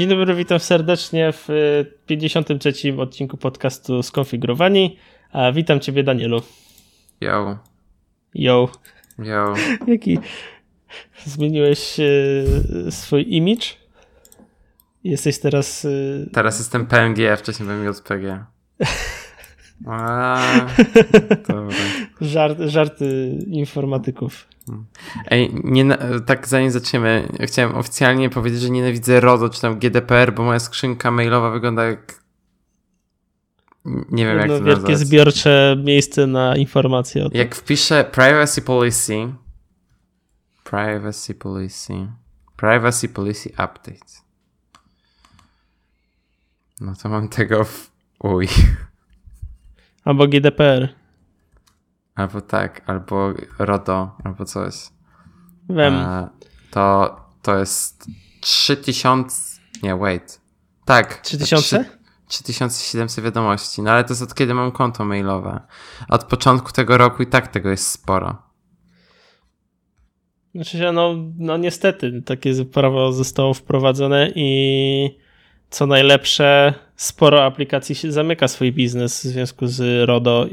Dzień dobry, witam serdecznie w 53. odcinku podcastu Skonfigurowani. A witam Ciebie, Danielu. Yo. Yo. Yo. Jaki zmieniłeś e, swój image? Jesteś teraz. E... Teraz jestem PNG, a wcześniej byłem JPG. A, Żart, żarty informatyków. Ej, nie, tak zanim zaczniemy, chciałem oficjalnie powiedzieć, że nienawidzę RODO czy tam GDPR, bo moja skrzynka mailowa wygląda jak nie wiem Jedno jak to wielkie nazwać. zbiorcze miejsce na informacje o tym. Jak wpiszę privacy policy privacy policy privacy policy update no to mam tego w uj Albo GDPR. Albo tak, albo RODO, albo coś. Wiem. to, to jest 3000. Nie, wait. Tak. 3000? 3700 wiadomości, no ale to jest od kiedy mam konto mailowe. Od początku tego roku i tak tego jest sporo. Znaczy, no, no niestety, takie prawo zostało wprowadzone i co najlepsze, sporo aplikacji się zamyka swój biznes w związku z RODO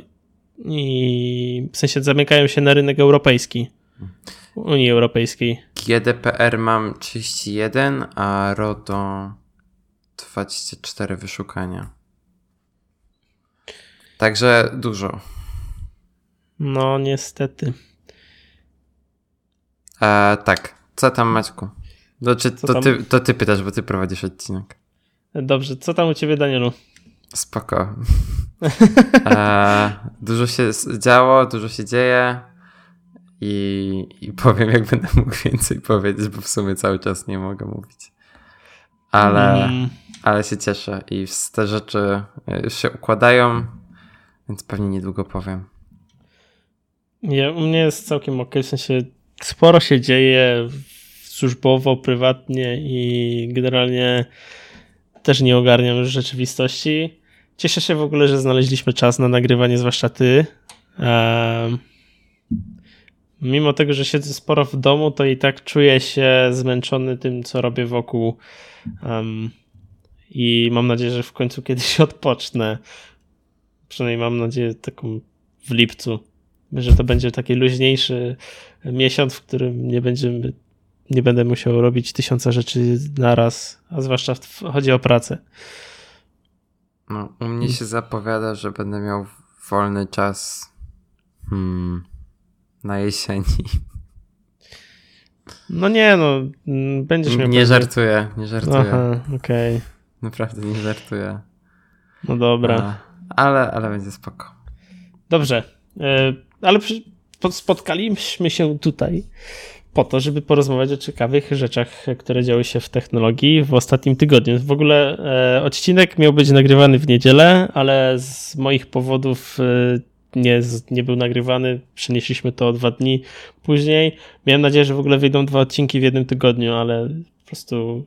i w sensie zamykają się na rynek europejski. Unii Europejskiej. GDPR mam 31, a RODO 24 wyszukania. Także dużo. No, niestety. E, tak. Co tam, Maćku? Znaczy, to, to, ty, to ty pytasz, bo ty prowadzisz odcinek. Dobrze, co tam u ciebie, Danielu? Spoko. e, dużo się działo, dużo się dzieje i, i powiem, jak będę mógł więcej powiedzieć, bo w sumie cały czas nie mogę mówić. Ale, mm. ale się cieszę i te rzeczy już się układają, więc pewnie niedługo powiem. Nie, u mnie jest całkiem ok, w sensie sporo się dzieje służbowo, prywatnie i generalnie też nie ogarniam rzeczywistości. Cieszę się w ogóle, że znaleźliśmy czas na nagrywanie, zwłaszcza ty. Um, mimo tego, że siedzę sporo w domu, to i tak czuję się zmęczony tym, co robię wokół. Um, I mam nadzieję, że w końcu kiedyś odpocznę. Przynajmniej mam nadzieję taką w lipcu, że to będzie taki luźniejszy miesiąc, w którym nie będziemy nie będę musiał robić tysiąca rzeczy naraz, a zwłaszcza chodzi o pracę. No, u mnie się zapowiada, że będę miał wolny czas hmm, na jesieni. No nie, no, będziesz miał. Nie żartuję, nie żartuję. Aha, okej. Okay. Naprawdę nie żartuję. No dobra. ale, ale będzie spoko. Dobrze, e, ale spotkaliśmy się tutaj po to, żeby porozmawiać o ciekawych rzeczach, które działy się w technologii w ostatnim tygodniu. W ogóle e, odcinek miał być nagrywany w niedzielę, ale z moich powodów e, nie, nie był nagrywany. Przenieśliśmy to dwa dni później. Miałem nadzieję, że w ogóle wyjdą dwa odcinki w jednym tygodniu, ale po prostu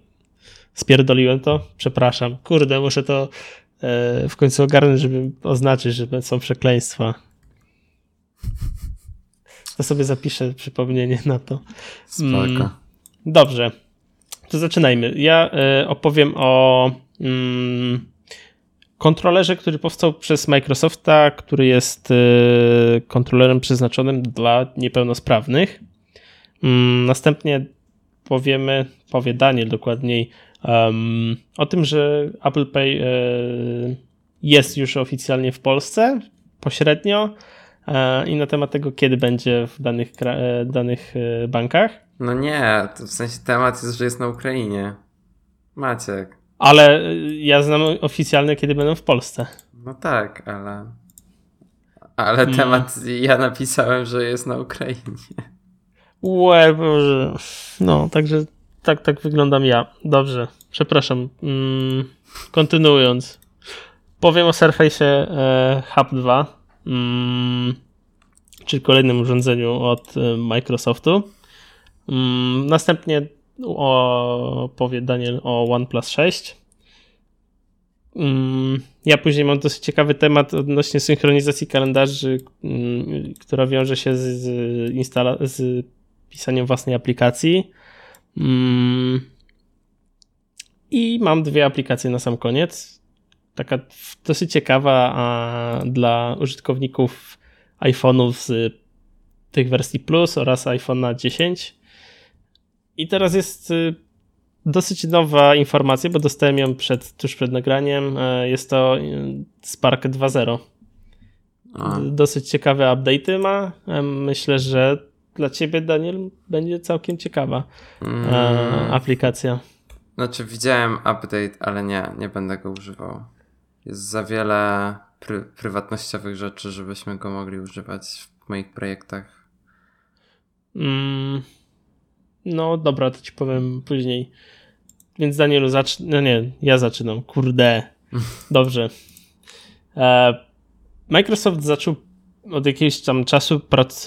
spierdoliłem to. Przepraszam. Kurde, muszę to e, w końcu ogarnąć, żeby oznaczyć, że są przekleństwa. To sobie zapiszę przypomnienie na to. Spoko. Mm, dobrze. To zaczynajmy. Ja y, opowiem o mm, kontrolerze, który powstał przez Microsofta, który jest y, kontrolerem przeznaczonym dla niepełnosprawnych. Mm, następnie powiemy, powie Daniel dokładniej, um, o tym, że Apple Pay y, jest już oficjalnie w Polsce pośrednio i na temat tego, kiedy będzie w danych, e, danych e, bankach. No nie, to w sensie temat jest, że jest na Ukrainie. Maciek. Ale ja znam oficjalne, kiedy będą w Polsce. No tak, ale. Ale hmm. temat ja napisałem, że jest na Ukrainie. Łe, Boże. No, także tak, tak wyglądam ja. Dobrze, przepraszam. Mm, kontynuując. Powiem o Surface e, Hub 2 mm, czyli kolejnym urządzeniu od e, Microsoftu. Mm, następnie opowie Daniel o OnePlus 6. Mm, ja później mam dosyć ciekawy temat odnośnie synchronizacji kalendarzy, która wiąże się z, z, z pisaniem własnej aplikacji. I mam dwie aplikacje na sam koniec. Taka dosyć ciekawa a dla użytkowników iPhone'ów z tych wersji Plus oraz iPhone'a 10. I teraz jest y, dosyć nowa informacja, bo dostałem ją przed, tuż przed nagraniem. E, jest to y, Spark 2.0. Dosyć ciekawe update'y ma. E, myślę, że dla ciebie, Daniel, będzie całkiem ciekawa e, mm. aplikacja. Znaczy, widziałem update, ale nie, nie będę go używał. Jest za wiele pry prywatnościowych rzeczy, żebyśmy go mogli używać w moich projektach. Mm. No dobra, to ci powiem później. Więc Danielu, zacznę. No nie, ja zaczynam. Kurde. Dobrze. E, Microsoft zaczął od jakiegoś tam czasu prac,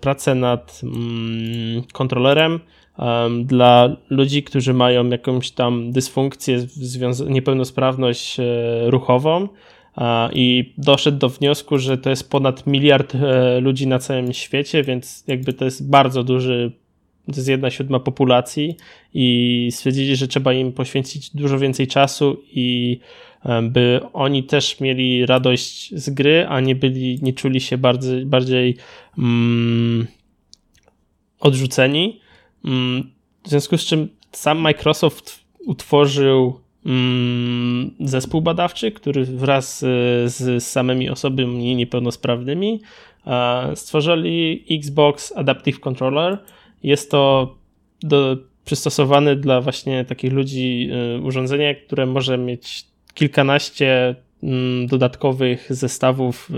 pracę nad mm, kontrolerem um, dla ludzi, którzy mają jakąś tam dysfunkcję, niepełnosprawność e, ruchową i doszedł do wniosku, że to jest ponad miliard e, ludzi na całym świecie, więc jakby to jest bardzo duży to jest jedna siódma populacji i stwierdzili, że trzeba im poświęcić dużo więcej czasu i by oni też mieli radość z gry, a nie byli, nie czuli się bardziej, bardziej mm, odrzuceni. Mm, w związku z czym sam Microsoft utworzył mm, zespół badawczy, który wraz z, z samymi osobami niepełnosprawnymi stworzyli Xbox Adaptive Controller. Jest to do, przystosowane dla właśnie takich ludzi y, urządzenie, które może mieć kilkanaście mm, dodatkowych zestawów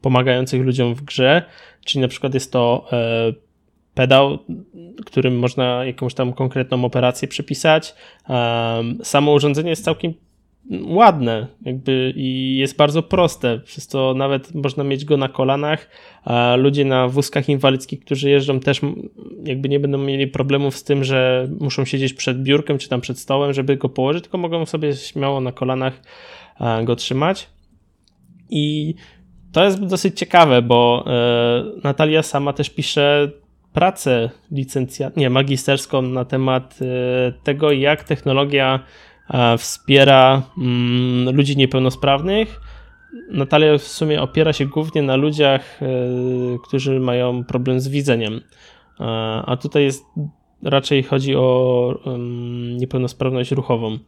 pomagających ludziom w grze, czyli na przykład jest to e, pedał, którym można jakąś tam konkretną operację przypisać. Samo urządzenie jest całkiem ładne jakby i jest bardzo proste, przez to nawet można mieć go na kolanach, ludzie na wózkach inwalidzkich, którzy jeżdżą też jakby nie będą mieli problemów z tym, że muszą siedzieć przed biurkiem czy tam przed stołem, żeby go położyć, tylko mogą sobie śmiało na kolanach go trzymać. I to jest dosyć ciekawe, bo e, Natalia sama też pisze pracę licencjat, nie, magisterską na temat e, tego, jak technologia wspiera mm, ludzi niepełnosprawnych. Natalia w sumie opiera się głównie na ludziach, e, którzy mają problem z widzeniem. A tutaj jest raczej chodzi o niepełnosprawność ruchową.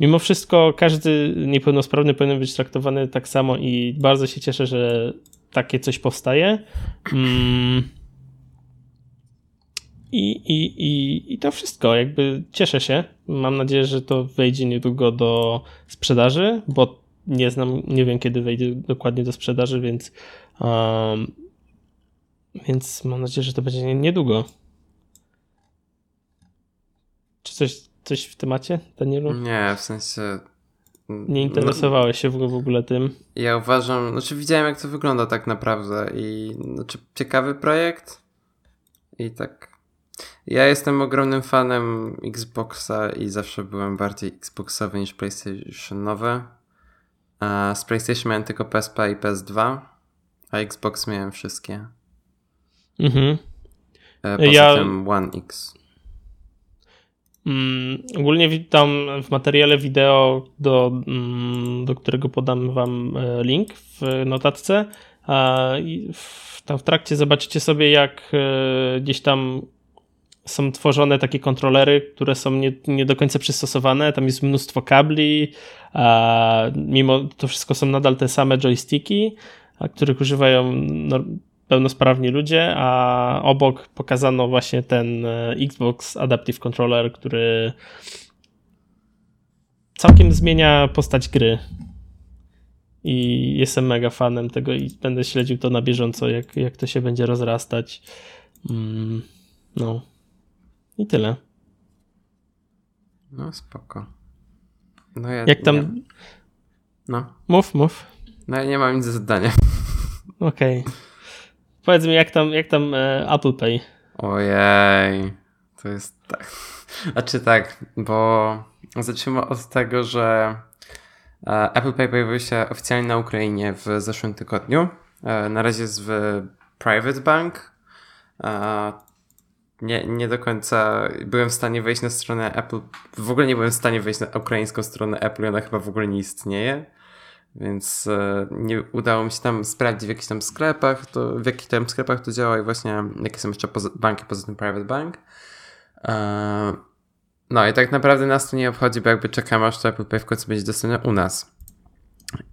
Mimo wszystko każdy niepełnosprawny powinien być traktowany tak samo i bardzo się cieszę, że takie coś powstaje. Mm. I, i, i, I to wszystko, jakby cieszę się. Mam nadzieję, że to wejdzie niedługo do sprzedaży, bo nie znam, nie wiem kiedy wejdzie dokładnie do sprzedaży, więc um, więc mam nadzieję, że to będzie niedługo. Czy coś, coś w temacie, Danielu? Nie, w sensie. Nie interesowałeś się w ogóle tym? Ja uważam, znaczy widziałem jak to wygląda tak naprawdę i znaczy ciekawy projekt i tak ja jestem ogromnym fanem Xboxa i zawsze byłem bardziej Xboxowy niż PlayStationowy. Z PlayStation miałem tylko PSP i PS2, a Xbox miałem wszystkie. Mhm. E, poza ja... tym One X. Mm, ogólnie witam w materiale wideo, do, mm, do którego podam wam e, link w notatce. I w, tam w trakcie zobaczycie sobie, jak e, gdzieś tam są tworzone takie kontrolery, które są nie, nie do końca przystosowane. Tam jest mnóstwo kabli, a mimo to wszystko są nadal te same joysticki, a których używają no, pełnosprawni ludzie, a obok pokazano właśnie ten e, Xbox Adaptive Controller, który całkiem zmienia postać gry. I jestem mega fanem tego i będę śledził to na bieżąco, jak, jak to się będzie rozrastać. Mm, no. I tyle. No spoko. No ja, Jak tam... Nie... No. Mów, mów. No ja nie mam nic do zadania. Okej. Okay. Powiedz mi, jak tam, jak tam e, Apple Pay? Ojej. To jest tak. Znaczy tak, bo zacznijmy od tego, że e, Apple Pay pojawił się oficjalnie na Ukrainie w zeszłym tygodniu. E, na razie jest w Private Bank. Nie, nie do końca byłem w stanie wejść na stronę Apple. W ogóle nie byłem w stanie wejść na ukraińską stronę Apple, ona chyba w ogóle nie istnieje. Więc e, nie udało mi się tam sprawdzić w jakichś tam sklepach, to, w jakich tam sklepach to działa i właśnie jakie są jeszcze poza, banki poza tym Private Bank. E, no i tak naprawdę nas to nie obchodzi, bo jakby czekamy aż to Apple Pay w końcu będzie dostępne u nas.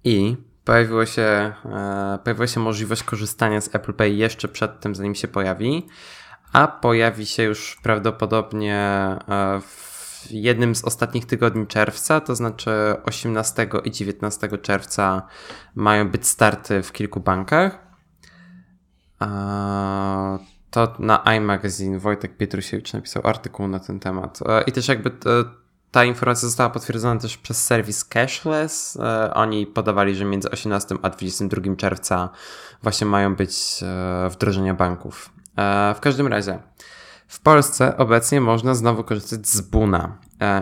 I pojawiło się, e, pojawiła się możliwość korzystania z Apple Pay jeszcze przed tym, zanim się pojawi, a pojawi się już prawdopodobnie e, w jednym z ostatnich tygodni czerwca, to znaczy 18 i 19 czerwca mają być starty w kilku bankach. E, to na iMagazine Wojtek Pietrusiewicz napisał artykuł na ten temat. E, I też jakby ta informacja została potwierdzona też przez serwis Cashless. Oni podawali, że między 18 a 22 czerwca właśnie mają być wdrożenia banków. W każdym razie, w Polsce obecnie można znowu korzystać z Buna.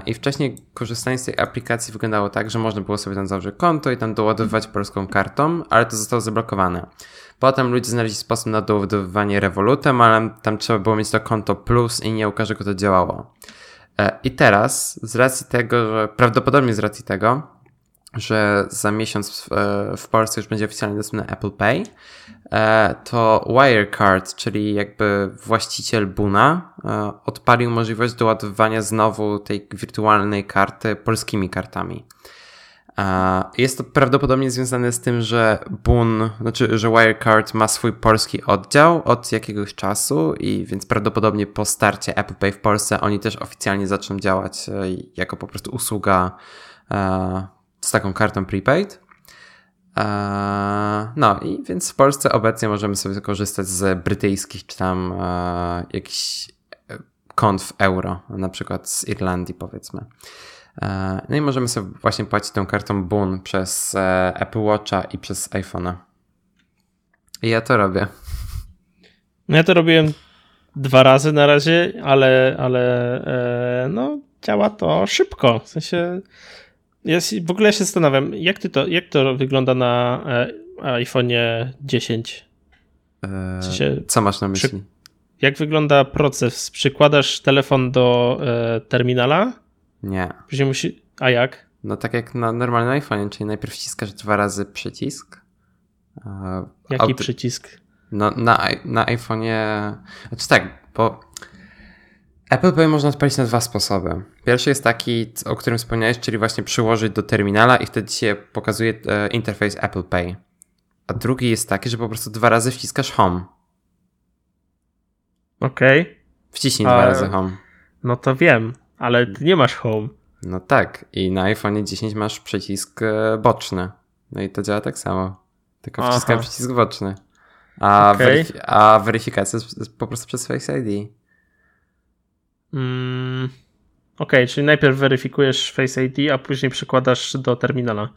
I wcześniej korzystanie z tej aplikacji wyglądało tak, że można było sobie tam założyć konto i tam doładowywać polską kartą, ale to zostało zablokowane. Potem ludzie znaleźli sposób na doładowywanie Revolutem, ale tam trzeba było mieć to konto plus i nie u każdego to działało. E, I teraz, z racji tego, że prawdopodobnie z racji tego, że za miesiąc w, e, w Polsce już będzie oficjalnie dostępny Apple Pay, e, to Wirecard, czyli jakby właściciel Buna, odpalił możliwość doładowywania znowu tej wirtualnej karty polskimi kartami. Jest to prawdopodobnie związane z tym, że Boon, znaczy, że Wirecard ma swój polski oddział od jakiegoś czasu i więc prawdopodobnie po starcie Apple Pay w Polsce oni też oficjalnie zaczną działać e, jako po prostu usługa e, z taką kartą prepaid. E, no i więc w Polsce obecnie możemy sobie korzystać z brytyjskich czy tam jakichś kont w euro, na przykład z Irlandii powiedzmy. E, no i możemy sobie właśnie płacić tą kartą Boon przez e, Apple Watcha i przez iPhone'a. I ja to robię. No ja to robiłem dwa razy na razie, ale, ale e, no, działa to szybko. W sensie ja w ogóle się zastanawiam, jak, ty to, jak to wygląda na iPhone'ie 10? W sensie, co masz na myśli? Przy, jak wygląda proces? Przykładasz telefon do terminala nie. Później musi... A jak? No tak jak na normalnym iPhone, czyli najpierw wciskasz dwa razy przycisk. Jaki Auty... przycisk? No na, na iPhone'ie... Znaczy tak, bo Apple Pay można odpalić na dwa sposoby. Pierwszy jest taki, o którym wspomniałeś, czyli właśnie przyłożyć do terminala i wtedy się pokazuje e, interfejs Apple Pay. A drugi jest taki, że po prostu dwa razy wciskasz Home. Okej. Okay. Wciśnij A... dwa razy Home. No to wiem. Ale ty nie masz home. No tak, i na iPhone 10 masz przycisk e, boczny. No i to działa tak samo. Tylko wciskam przycisk boczny. A, okay. a weryfikacja jest po prostu przez Face ID. Mm, Okej, okay, czyli najpierw weryfikujesz Face ID, a później przykładasz do terminala.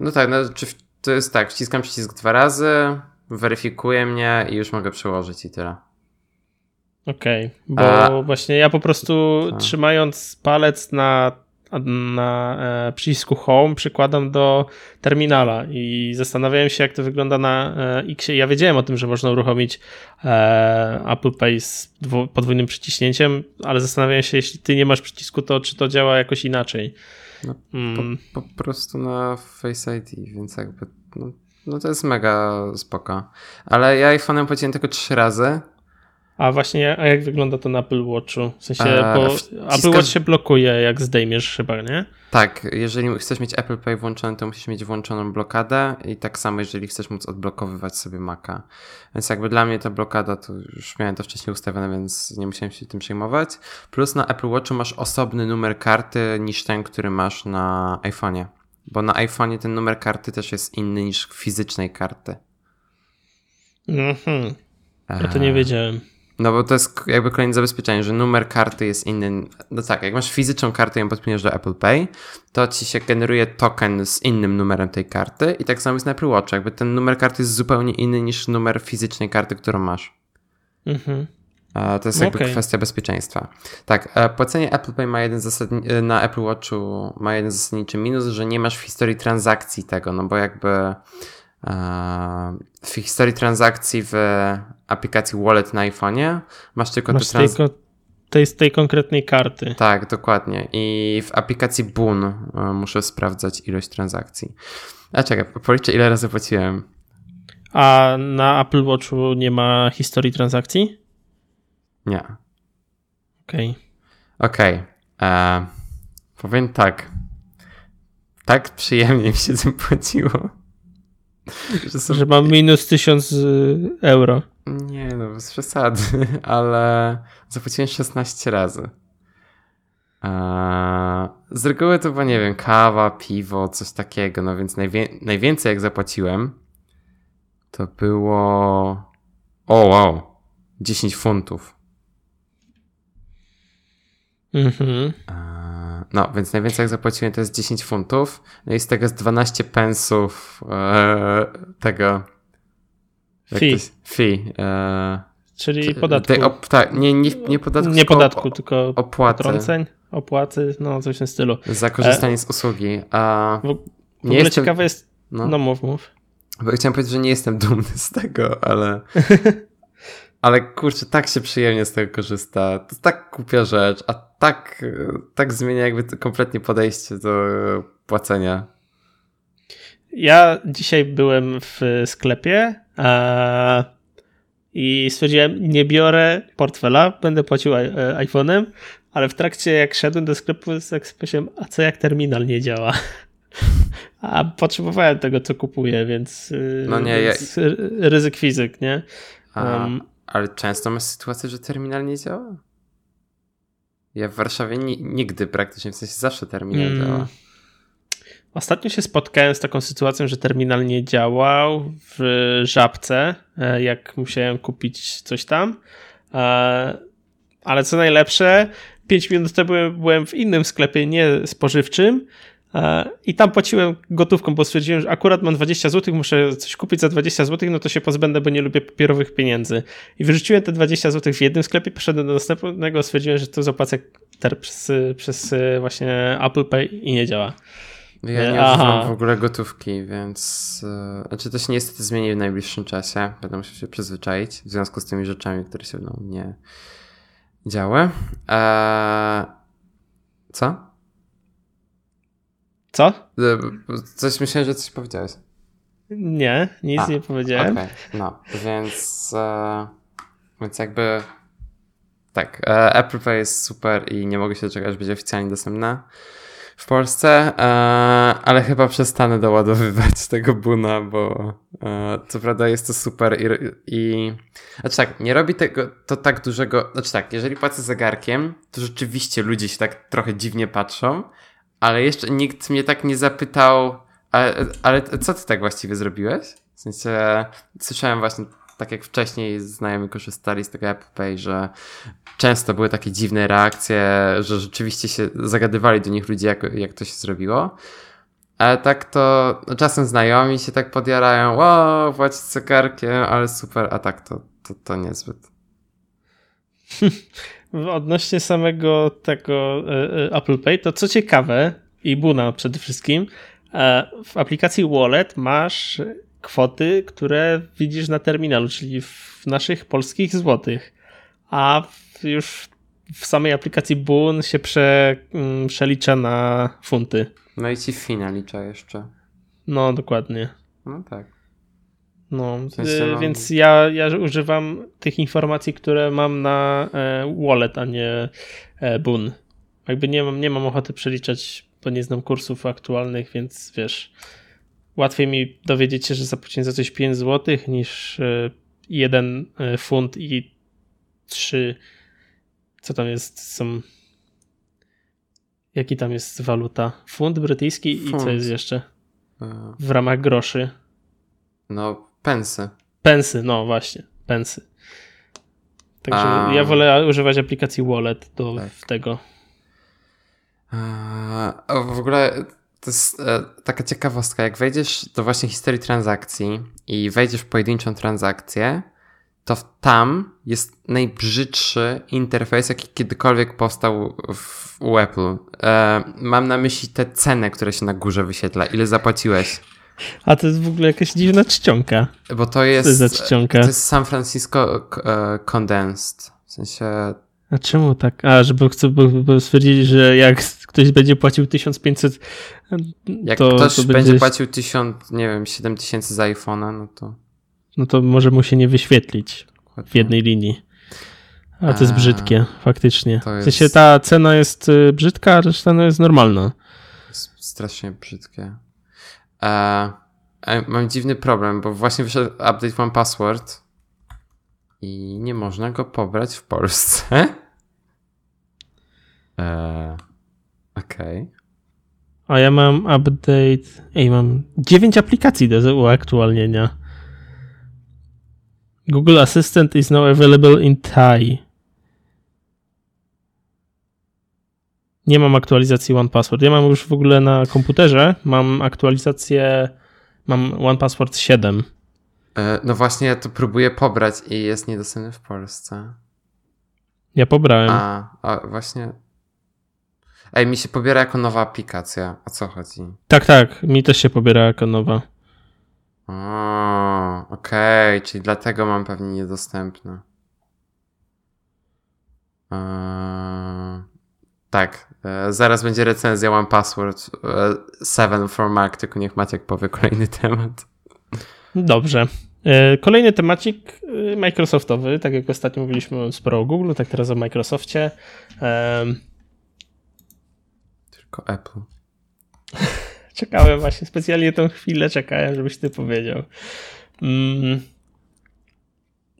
No tak, no, czy to jest tak, wciskam przycisk dwa razy, weryfikuje mnie i już mogę przełożyć i tyle. Okej, okay, bo A... właśnie ja po prostu A. trzymając palec na, na e, przycisku Home przykładam do terminala i zastanawiałem się, jak to wygląda na e, X. Ja wiedziałem o tym, że można uruchomić e, Apple Pay z podwójnym przyciśnięciem, ale zastanawiałem się, jeśli ty nie masz przycisku, to czy to działa jakoś inaczej. No, mm. po, po, prostu na Face ID, więc jakby no, no to jest mega spoko. Ale ja iPhone'em płaciłem tylko trzy razy a właśnie, a jak wygląda to na Apple Watchu? W sensie, e, bo wciskasz... Apple Watch się blokuje, jak zdejmiesz chyba, nie? Tak, jeżeli chcesz mieć Apple Pay włączony, to musisz mieć włączoną blokadę i tak samo, jeżeli chcesz móc odblokowywać sobie Maca. Więc jakby dla mnie ta blokada, to już miałem to wcześniej ustawione, więc nie musiałem się tym przejmować. Plus na Apple Watchu masz osobny numer karty niż ten, który masz na iPhone'ie. Bo na iPhone'ie ten numer karty też jest inny niż fizycznej karty. Mhm. Ja to nie wiedziałem. No bo to jest jakby kolejne zabezpieczenie, że numer karty jest inny. No tak, jak masz fizyczną kartę i ją podpinasz do Apple Pay, to ci się generuje token z innym numerem tej karty i tak samo jest na Apple Watch. Jakby ten numer karty jest zupełnie inny niż numer fizycznej karty, którą masz. Mhm. To jest jakby okay. kwestia bezpieczeństwa. Tak, e, płacenie Apple Pay ma jeden zasadni- e, na Apple Watchu ma jeden zasadniczy minus, że nie masz w historii transakcji tego, no bo jakby w historii transakcji w aplikacji Wallet na iPhone'ie masz tylko masz te trans... tylko tej, z tej konkretnej karty. Tak, dokładnie. I w aplikacji Boon e, muszę sprawdzać ilość transakcji. A czekaj, policzę ile razy płaciłem. A na Apple Watchu nie ma historii transakcji? Nie. Okej. Okay. Okej. Okay. E, powiem tak. Tak przyjemnie mi się tym płaciło. Że, sobie... że mam minus 1000 y, euro. Nie, no bez przesady, ale zapłaciłem 16 razy. Z reguły to była, nie wiem, kawa, piwo, coś takiego, no więc najwię najwięcej jak zapłaciłem to było. O, wow, 10 funtów. Mhm. No, więc najwięcej jak zapłaciłem to jest 10 funtów. No i z tego jest 12 pensów e, tego. Fee. Fee. E, Czyli podatku. op, tak, nie, nie, nie podatku, nie podatku, tylko opłaty. Potrąceń, opłaty, no coś w tym stylu. Za korzystanie e, z usługi. A w, w nie jestem, ciekawe jest. No. no mów, mów. Bo chciałem powiedzieć, że nie jestem dumny z tego, ale. ale kurczę, tak się przyjemnie z tego korzysta. To tak kupia rzecz, a tak, tak zmienia jakby kompletnie podejście do płacenia. Ja dzisiaj byłem w sklepie a, i stwierdziłem, nie biorę portfela, będę płacił e, iPhone'em, ale w trakcie jak szedłem do sklepu, tak powiedziałem, a co jak terminal nie działa? A potrzebowałem tego, co kupuję, więc, y, no nie, więc ja... ryzyk fizyk, nie? Um, ale często masz sytuację, że terminal nie działa? Ja w Warszawie ni nigdy praktycznie, w sensie zawsze terminal mm. działa. Ostatnio się spotkałem z taką sytuacją, że terminal nie działał w żabce, e, jak musiałem kupić coś tam. E, ale co najlepsze, 5 minut temu byłem w innym sklepie, nie spożywczym, I tam płaciłem gotówką, bo stwierdziłem, że akurat mam 20 zł, muszę coś kupić za 20 zł, no to się pozbędę, bo nie lubię papierowych pieniędzy. I wyrzuciłem te 20 zł w jednym sklepie, poszedłem do następnego, stwierdziłem, że to zapłacę przez, przez e, właśnie Apple Pay i nie działa. Ja nie Aha. używam w ogóle gotówki, więc. Znaczy to się niestety zmieni w najbliższym czasie. Będę musiał się przyzwyczaić w związku z tymi rzeczami, które się mną nie działy. Eee, co? Co? Coś myślałem, że coś powiedziałeś. Nie, nic A, nie powiedziałem. Okay. No, więc, e, więc jakby tak, e, Apple Pay jest super i nie mogę się doczekać, aż będzie oficjalnie dostępna w Polsce, e, ale chyba przestanę doładowywać tego buna, bo e, co prawda jest to super i, i znaczy tak, nie robi tego to tak dużego, znaczy tak, jeżeli płacę zegarkiem, to rzeczywiście ludzie się tak trochę dziwnie patrzą, ale jeszcze nikt mnie tak nie zapytał, ale, ale co ty tak właściwie zrobiłeś? W sensie, słyszałem właśnie, tak jak wcześniej znajomi korzystali z tego Apple Pay, że często były takie dziwne reakcje, że rzeczywiście się zagadywali do nich ludzie, jak, jak to się zrobiło. Ale tak to no czasem znajomi się tak podjarają, o, płacić zegarkiem, ale super, a tak to, to, to niezbyt. Odnośnie samego tego e, e, Apple Pay, to co ciekawe, i Buna przede wszystkim, e, w aplikacji Wallet masz kwoty, które widzisz na terminalu, czyli w naszych polskich złotych, a już w samej aplikacji Boon się prze, mm, przelicza na funty. No i ci fina licza jeszcze. No, dokładnie. No tak. No, y, więc ja, ja używam tych informacji, które mam na e, wallet, a nie e, Boon. Jakby nie mam, nie mam ochoty przeliczać, bo nie znam kursów aktualnych, więc wiesz, łatwiej mi dowiedzieć się, że zapłaciłem za coś 5 zł niż e, jeden funt i 3 co tam jest, są jaki tam jest waluta? Funt brytyjski funt. i co jest jeszcze? W ramach groszy. No, Pensy. Pensy, no właśnie, pensy. Także A... ja wolę używać aplikacji Wallet do tak. tego. A, w ogóle to jest e, taka ciekawostka. Jak wejdziesz do właśnie historii transakcji i wejdziesz w pojedynczą transakcję, to tam jest najbrzydszy interfejs, jaki kiedykolwiek powstał w, u Apple. E, mam na myśli tę cenę, która się na górze wyświetla. Ile zapłaciłeś? A to jest w ogóle jakaś dziwna czcionka. Bo to jest. To jest? To jest San Francisco uh, Condensed. W sensie A czemu tak? A, żeby chcę stwierdzić, że jak ktoś będzie płacił 1500 Jak to, ktoś to będzie... będzie płacił 1000, nie wiem, 7000 za iPhone'a, no to... No to może mu się nie wyświetlić w jednej linii. A to jest brzydkie, faktycznie. Jest... W sensie ta cena jest y, brzydka, a reszta no jest normalna. Jest strasznie brzydkie. E, mam dziwny problem, bo właśnie wyszedł update One Password i nie można go pobrać w Polsce. E, Okej. Okay. A ja mam update. Ej, mam 9 aplikacji do uaktualnienia. Google Assistant is now available in Thai. Nie mam aktualizacji One Password. Ja mam już w ogóle na komputerze, mam aktualizację, mam One Password 7. E, no właśnie, ja to próbuję pobrać i jest niedostępny w Polsce. Ja pobrałem. A, a właśnie. Ej, mi się pobiera jako nowa aplikacja. O co chodzi? Tak, tak, mi też się pobiera jako nowa. O, okej, okay, czyli dlatego mam pewnie niedostępne. Eee, tak, e, zaraz będzie recenzja One Password 7 e, for Mac, tylko niech Maciek powie kolejny temat. Dobrze. E, kolejny temacik Microsoftowy, tak jak ostatnio mówiliśmy sporo o Google, tak teraz o Microsoftie. Tylko Apple. Czekałem właśnie, specjalnie tą chwilę czekałem, żebyś ty powiedział. Mm.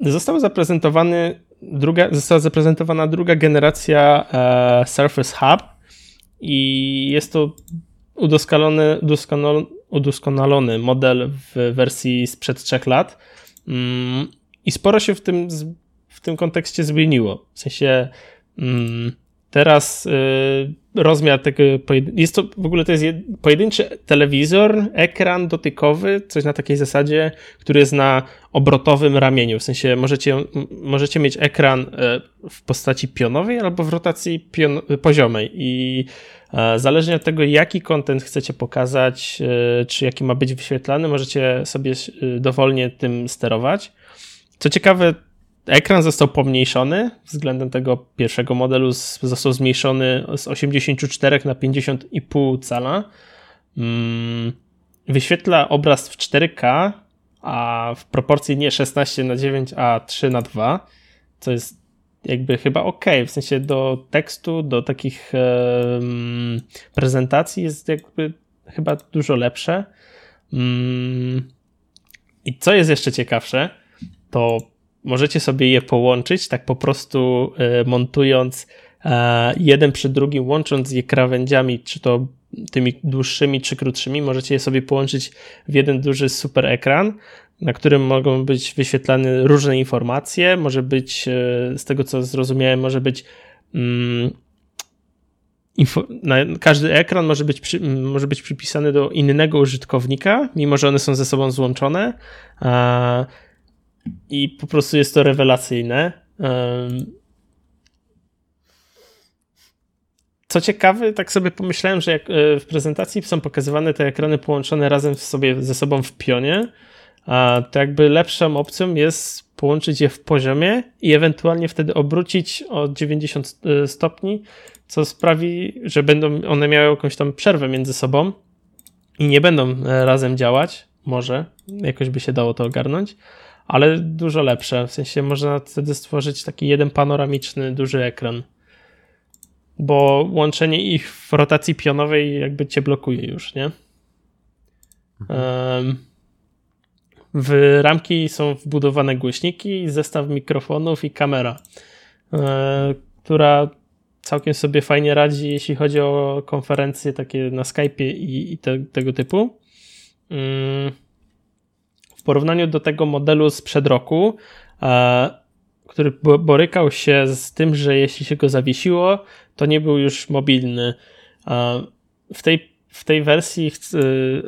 Został zaprezentowany druga, została zaprezentowana druga generacja e, Surface Hub i jest to udoskonalony, udoskonalony, udoskonalony model w wersji sprzed trzech lat. Mm. I sporo się w tym, w tym kontekście zmieniło. W sensie mm, teraz y, rozmiar tego, jest to w ogóle to jest pojedynczy telewizor, ekran dotykowy, coś na takiej zasadzie, który jest na obrotowym ramieniu, w sensie możecie, możecie mieć ekran e, w postaci pionowej albo w rotacji pion, poziomej i e, zależnie od tego, jaki kontent chcecie pokazać, e, czy jaki ma być wyświetlany, możecie sobie dowolnie tym sterować. Co ciekawe, Ekran został pomniejszony względem tego pierwszego modelu, został zmniejszony z 84 na 50,5 cala. Mm, wyświetla obraz w 4K, a w proporcji nie 16 na 9, a 3 na 2, co jest jakby chyba ok. W sensie do tekstu, do takich prezentacji jest jakby chyba dużo lepsze. Um, I co jest jeszcze ciekawsze, to możecie sobie je połączyć, tak po prostu e, montując e, jeden przy drugim, łącząc je krawędziami, czy to tymi dłuższymi, czy krótszymi, możecie je sobie połączyć w jeden duży super ekran, na którym mogą być wyświetlane różne informacje. Może być, e, z tego co zrozumiałem, może być. Mm, info, każdy ekran może być, przy, może być przypisany do innego użytkownika, mimo że one są ze sobą złączone i po prostu jest to rewelacyjne. Co ciekawe, tak sobie pomyślałem, że jak e, w prezentacji są pokazywane te ekrany połączone razem sobie ze sobą w pionie, to jakby lepszą opcją jest połączyć je w poziomie i ewentualnie wtedy obrócić o 90 e, stopni, co sprawi, że będą one miały jakąś tam przerwę między sobą i nie będą e, razem działać. Może jakoś by się dało to ogarnąć ale dużo lepsze. W sensie można wtedy stworzyć taki jeden panoramiczny, duży ekran. Bo łączenie ich w rotacji pionowej jakby cię blokuje już, nie? Mhm. W ramki są wbudowane głośniki, zestaw mikrofonów i kamera, e, która całkiem sobie fajnie radzi, jeśli chodzi o konferencje takie na Skype'ie i, i te, tego typu. Mm porównaniu do tego modelu sprzed roku, e, który borykał się z tym, że jeśli się go zawiesiło, to nie był już mobilny. E, w tej, w tej wersji e,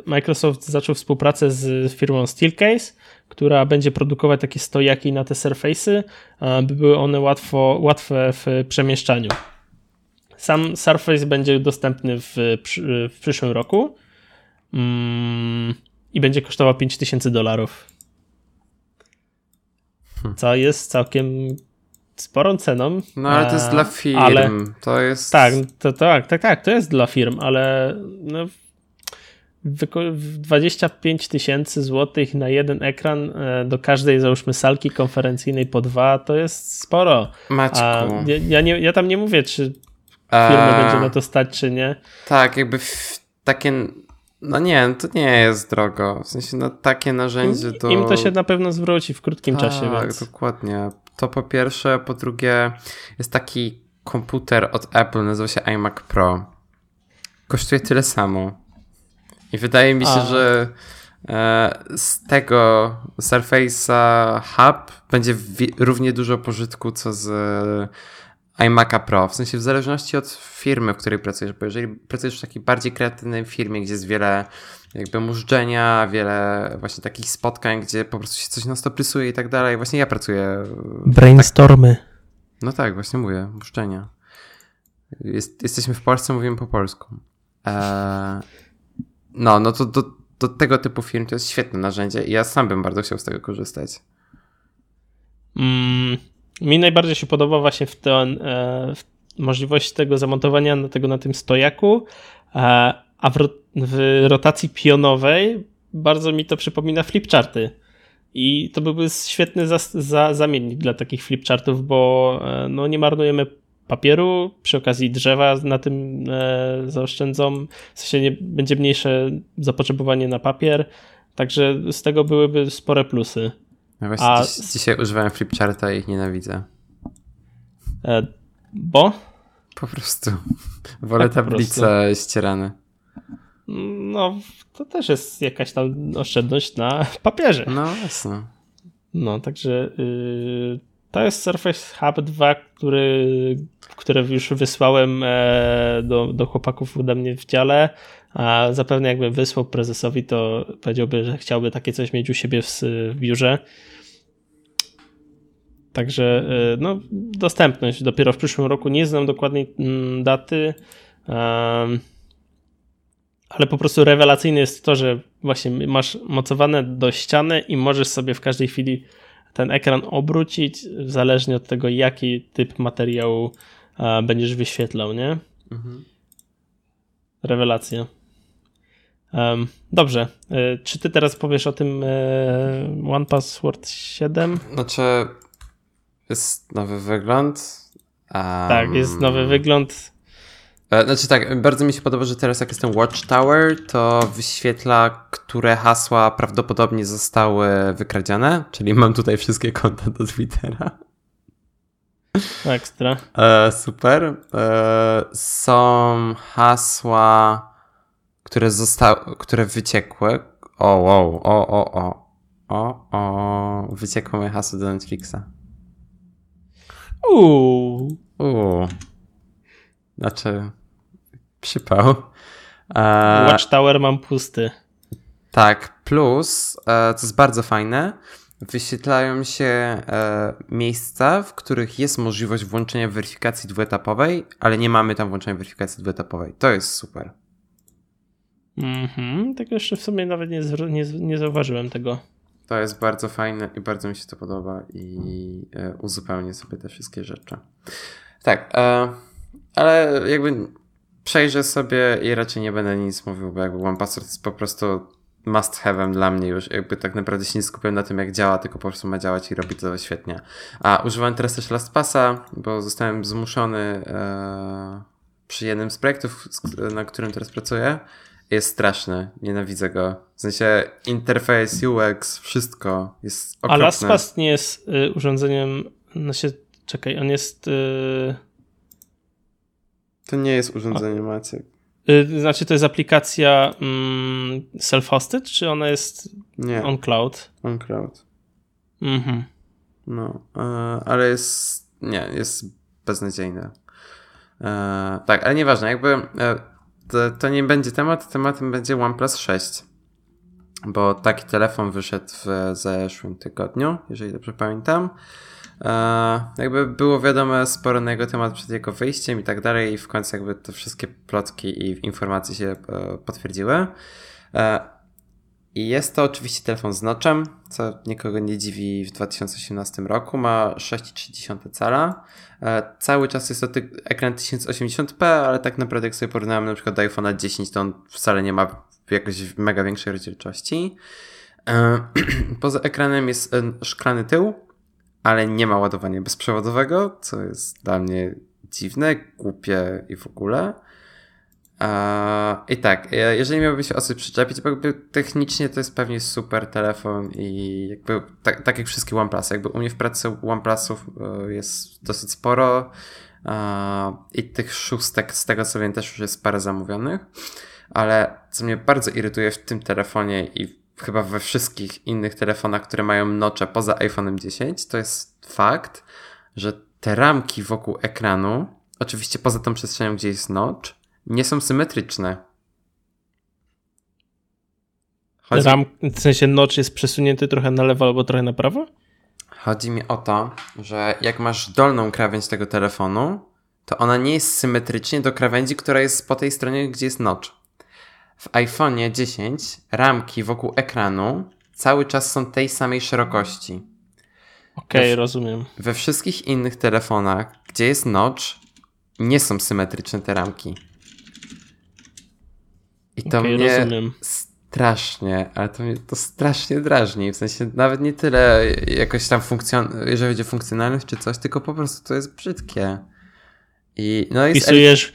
Microsoft zaczął współpracę z firmą Steelcase, która będzie produkować takie stojaki na te Surface'y, by były one łatwo, łatwe w przemieszczaniu. Sam Surface będzie dostępny w, w przyszłym roku. Mm, i będzie kosztował 5000 dolarów. Hmm. Co jest całkiem sporą ceną. No ale to jest dla firm. Ale, to jest. Tak, to, tak, tak, tak, to jest dla firm, ale no, 25 tysięcy złotych na jeden ekran e, do każdej, załóżmy, salki konferencyjnej po dwa, to jest sporo. Maćku. A ja, ja, nie, ja tam nie mówię, czy firma A... będzie na to stać, czy nie. Tak, jakby takie no nie, to nie jest drogo. W sensie no, takie narzędzie to... Im to się na pewno zwróci w krótkim tak, czasie. Tak, więc... dokładnie. To po pierwsze. Po drugie jest taki komputer od Apple, nazywa się iMac Pro. Kosztuje tyle samo. I wydaje mi się, A. że e, z tego Surface'a Hub będzie równie dużo pożytku, co z iMac'a Pro. W sensie w zależności od firmy, w której pracujesz, bo jeżeli pracujesz w takiej bardziej kreatywnej firmie, gdzie jest wiele jakby mużdżenia, wiele właśnie takich spotkań, gdzie po prostu się coś na stop rysuje i tak dalej. Właśnie ja pracuję... Brainstormy. Tak, no tak, właśnie mówię, mużdżenia. Jest, jesteśmy w Polsce, mówimy po polsku. Eee, no, no to do, do tego typu firm to jest świetne narzędzie i ja sam bym bardzo chciał z tego korzystać. Mm, mi najbardziej się podoba właśnie w ten, e, w możliwość tego zamontowania tego na tym stojaku, e, a w, w rotacji pionowej bardzo mi to przypomina flipcharty. I to byłby świetny za, za, zamiennik dla takich flipchartów, bo e, no, nie marnujemy papieru, przy okazji drzewa na tym e, zaoszczędzą, w sensie nie, będzie mniejsze zapotrzebowanie na papier, także z tego byłyby spore plusy. No właśnie A... dziś, dzisiaj używałem flipcharta i ich nienawidzę. E, bo? Po prostu. Wolę tak tablice ścierane. No, to też jest jakaś tam oszczędność na papierze. No, jasne. No, także yy, to jest Surface Hub 2, który, które już wysłałem e, do, do chłopaków ode mnie w dziale, a zapewne jakbym wysłał prezesowi, to powiedziałby, że chciałby takie coś mieć u siebie w, w biurze. Także e, no, dostępność dopiero w przyszłym roku. Nie znam dokładnej mm, daty, ale po prostu rewelacyjne jest to, że właśnie masz mocowane do ściany i możesz sobie w każdej chwili ten ekran obrócić, zależnie od tego, jaki typ materiału będziesz wyświetlał, nie? Mhm. Rewelacja. Dobrze. E, czy ty teraz powiesz o tym e, One Password 7? Znaczy, jest nowy wygląd. Um, tak, jest nowy wygląd. E, znaczy tak, bardzo mi się podoba, że teraz jak jest ten Watchtower, to wyświetla, które hasła prawdopodobnie zostały wykradzione, czyli mam tutaj wszystkie konta do Twittera. Ekstra. E, super. E, są hasła, które zostały, które wyciekły. O, wow, o, o, o. O, o, wyciekło moje hasło do Netflixa. Uuu. Uuu. Znaczy, przypał. E, Watchtower mam pusty. Tak, plus, e, co jest bardzo fajne, wyświetlają się e, miejsca, w których jest możliwość włączenia weryfikacji dwuetapowej, ale nie mamy tam włączenia weryfikacji dwuetapowej. To jest super. Mhm, tak jeszcze w sumie nawet nie, nie, nie zauważyłem tego. To jest bardzo fajne i bardzo mi się to podoba i e, uzupełnię sobie te wszystkie rzeczy. Tak, e, ale jakby przejrzę sobie i raczej nie będę nic mówił, bo jakby One Password jest po prostu must have'em dla mnie już. Jakby tak naprawdę się nie skupiam na tym, jak działa, tylko po prostu ma działać i robi to świetnie. A używam teraz też LastPassa, bo zostałem zmuszony e, przy jednym z projektów, na którym teraz pracuję. Jest straszny, nienawidzę go. W sensie interfejs, UX, wszystko jest okropne. A LastPass nie jest y, urządzeniem, no się, czekaj, on jest... Y to nie jest urządzenie Maciek. Y, znaczy to jest aplikacja mm, self-hosted, czy ona jest nie. on cloud? On cloud. Mhm. No, e, ale jest, nie, jest beznadziejne. E, tak, ale nieważne, jakby e, to, to, nie będzie temat, tematem będzie OnePlus 6. Bo taki telefon wyszedł w zeszłym tygodniu, jeżeli dobrze pamiętam. E, jakby było wiadomo sporo na jego temat przed jego wyjściem i tak dalej i w końcu jakby te wszystkie plotki i informacje się e, potwierdziły. E, I jest to oczywiście telefon z notchem, co nikogo nie dziwi w 2018 roku. Ma 6,3 cala. E, cały czas jest to ekran 1080p, ale tak naprawdę jak sobie porównałem na przykład do iPhone'a 10, to on wcale nie ma jakoś mega większej rozdzielczości. E, poza ekranem jest e, szklany tył, ale nie ma ładowania bezprzewodowego, co jest dla mnie dziwne, głupie i w ogóle. I tak, jeżeli miałby się o coś przyczepić, bo jakby technicznie to jest pewnie super telefon i jakby tak, tak jak wszystkie OnePlusy, jakby u mnie w pracy OnePlusów e, jest dosyć sporo i tych szóstek z tego co wiem też już jest parę zamówionych, ale co mnie bardzo irytuje w tym telefonie i chyba we wszystkich innych telefonach, które mają nocze poza iPhone'em 10, to jest fakt, że te ramki wokół ekranu, oczywiście poza tą przestrzenią, gdzie jest notch, nie są symetryczne. Chodzi... Ram, w sensie notch jest przesunięty trochę na lewo albo trochę na prawo? Chodzi mi o to, że jak masz dolną krawędź tego telefonu, to ona nie jest symetrycznie do krawędzi, która jest po tej stronie, gdzie jest notch. W iPhone'ie 10 ramki wokół ekranu cały czas są tej samej szerokości. Okej, okay, rozumiem. We wszystkich innych telefonach, gdzie jest notch, nie są symetryczne te ramki. I to okay, mnie rozumiem. strasznie, ale to mnie to strasznie drażni. W sensie nawet nie tyle jakoś tam funkcjon jeżeli chodzi o funkcjonalność czy coś, tylko po prostu to jest brzydkie. I no jest wpisujesz,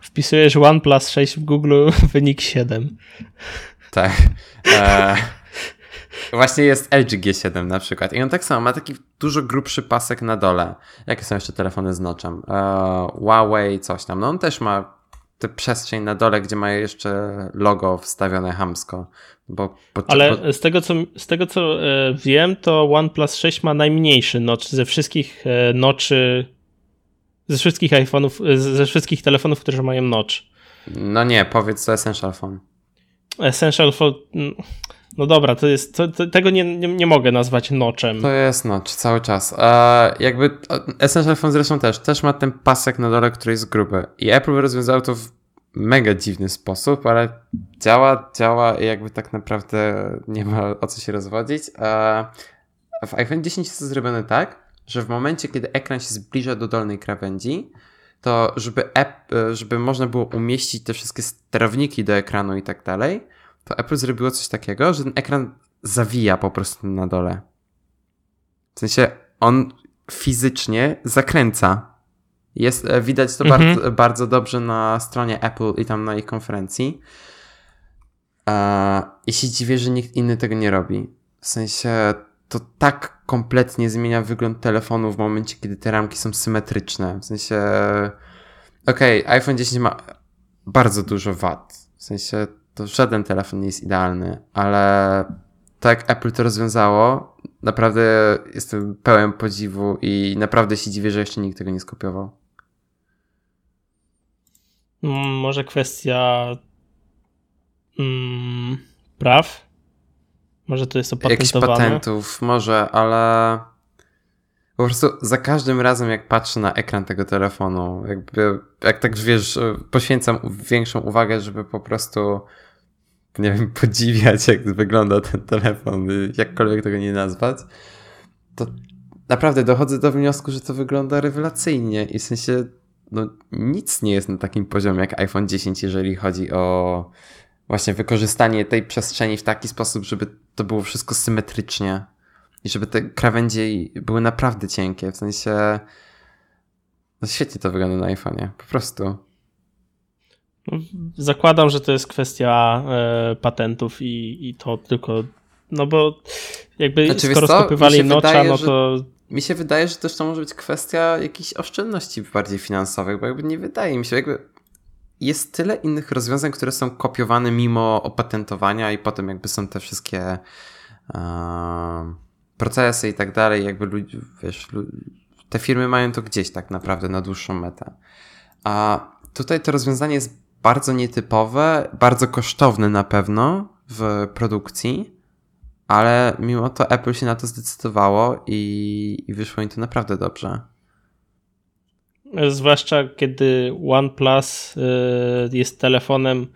wpisujesz OnePlus 6 w Google, wynik 7. Tak. E, właśnie jest LG G7 na przykład. I on tak samo ma taki dużo grubszy pasek na dole. Jakie są jeszcze telefony z noczem? E, Huawei, coś tam. No on też ma tę przestrzeń na dole, gdzie ma jeszcze logo wstawione hamsko. Bo, bo, Ale bo... z tego, co, z tego co e, wiem, to OnePlus 6 ma najmniejszy notch ze wszystkich e, noczy ze wszystkich iPhone'ów, e, ze wszystkich telefonów, które mają notch. No nie, powiedz to Essential Phone. Essential Phone... No dobra, to jest, to, to, tego nie, nie, nie, mogę nazwać noczem. To jest nocz cały czas. E, jakby Essential Phone zresztą też, też ma ten pasek na dole, który jest gruby. I Apple rozwiązało to w mega dziwny sposób, ale działa, działa i jakby tak naprawdę nie ma o co się rozwodzić. E, w iPhone 10 jest to zrobione tak, że w momencie, kiedy ekran się zbliża do dolnej krawędzi, to żeby, app, żeby można było umieścić te wszystkie sterowniki do ekranu i tak dalej, to Apple zrobiło coś takiego, że ten ekran zawija po prostu na dole. W sensie on fizycznie zakręca. Jest, e, widać to mhm. bardzo, bardzo dobrze na stronie Apple i tam na ich konferencji. I się dziwię, że nikt inny tego nie robi. W sensie to tak kompletnie zmienia wygląd telefonu w momencie, kiedy te ramki są symetryczne. W sensie, okej, okay, iPhone 10 ma bardzo dużo wad. W sensie, to żaden telefon nie jest idealny, ale tak Apple to rozwiązało, naprawdę jestem pełen podziwu i naprawdę się dziwię, że jeszcze nikt tego nie skopiował. Mm, może kwestia mm, praw? Może to jest opatentowane? Jakichś patentów, może, ale po prostu za każdym razem, jak patrzę na ekran tego telefonu, jakby, jak tak wiesz, poświęcam większą uwagę, żeby po prostu, nie wiem, podziwiać, jak wygląda ten telefon, jakkolwiek tego nie nazwać, to naprawdę dochodzę do wniosku, że to wygląda rewelacyjnie i w sensie, no, nic nie jest na takim poziomie jak iPhone 10, jeżeli chodzi o właśnie wykorzystanie tej przestrzeni w taki sposób, żeby to było wszystko symetrycznie i żeby te krawędzie były naprawdę cienkie, w sensie no świetnie to wygląda na iPhone'ie, po prostu. No, zakładam, że to jest kwestia e, patentów i, i to tylko, no bo jakby znaczy, skoro skopywali nocza, no to... Mi się wydaje, że też to może być kwestia jakichś oszczędności bardziej finansowych, bo jakby nie wydaje mi się, jakby jest tyle innych rozwiązań, które są kopiowane mimo opatentowania i potem jakby są te wszystkie uh, procesy i tak dalej, jakby ludzie, wiesz, te firmy mają to gdzieś tak naprawdę na dłuższą metę. A tutaj to rozwiązanie jest bardzo nietypowe, bardzo kosztowne na pewno w produkcji, ale mimo to Apple się na to zdecydowało i, i wyszło im to naprawdę dobrze. Zwłaszcza kiedy OnePlus y, jest telefonem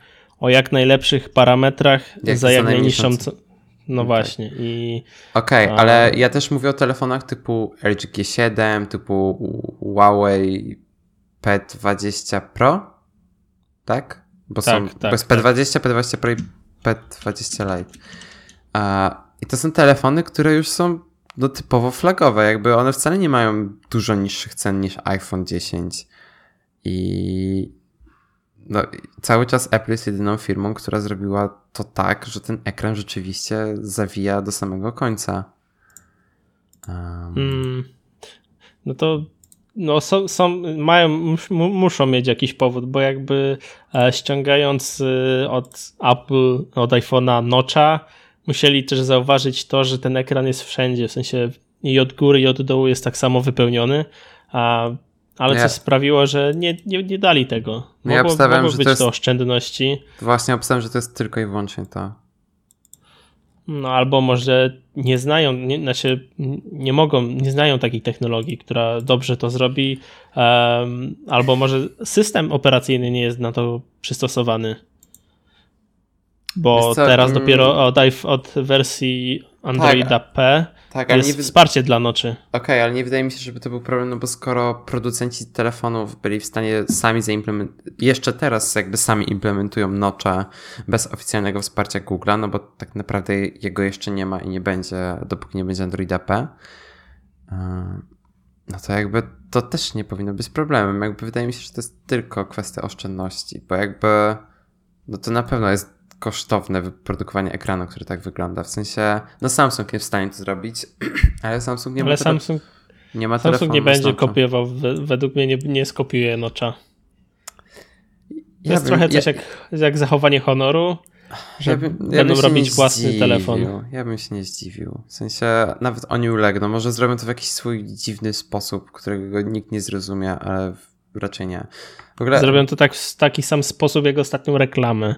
o jak najlepszych parametrach Jak za jak najniższą. ce- ce- No właśnie. I Okej, A- ale ja też mówię o telefonach typu LG G7, typu Huawei P20 Pro, tak? Bo Tak, są tak, bo jest tak. P20, P20 Pro i P20 Lite. A, I to są telefony, które już są no, typowo flagowe, jakby one wcale nie mają dużo niższych cen niż iPhone 10. I no, cały czas Apple jest jedyną firmą, która zrobiła to tak, że ten ekran rzeczywiście zawija do samego końca. Um, Mm, no to no są, są, mają, mus, mu- muszą mieć jakiś powód, bo jakby e, ściągając e, od Apple, od iPhone'a notcha, musieli też zauważyć to, że ten ekran jest wszędzie, w sensie i od góry, i od dołu jest tak samo wypełniony, a, ale Ja- co sprawiło, że nie, nie, nie dali tego. No ja Mogło, obstawiam, mogło że być to jest- to oszczędności, Właśnie obstałem, że to jest tylko i wyłącznie to. No albo może nie znają, nie, znaczy nie mogą, nie znają takiej technologii, która dobrze to zrobi, em, albo może system operacyjny nie jest na to przystosowany. Bo co, teraz mm. dopiero od, iPh- od wersji Androida P Tak, ale jest nie, wsparcie dla noczy. Okej, ale nie wydaje mi się, żeby to był problem, no bo skoro producenci telefonów byli w stanie sami zaimplementować, jeszcze teraz jakby sami implementują nocze bez oficjalnego wsparcia Google'a, no bo tak naprawdę jego jeszcze nie ma i nie będzie, dopóki nie będzie Androida P, yy, no to jakby to też nie powinno być problemem. Jakby wydaje mi się, że to jest tylko kwestia oszczędności, bo jakby no to na pewno jest kosztowne wyprodukowanie ekranu, który tak wygląda. W sensie, no Samsung jest w stanie to zrobić, ale Samsung nie ma Ale tele- Samsung, nie ma Samsung telefonu nie będzie nocza. kopiował, we- według mnie nie, nie skopiuje nocza. To Ja jest bym- trochę coś ja, jak, jak zachowanie honoru, że ja ja będą robić nie własny zdziwił. telefon. Ja bym się nie zdziwił. W sensie nawet oni ulegną. Może zrobią to w jakiś swój dziwny sposób, którego nikt nie zrozumie, ale raczej nie. Ogóle Zrobią to tak w taki sam sposób jak ostatnią reklamę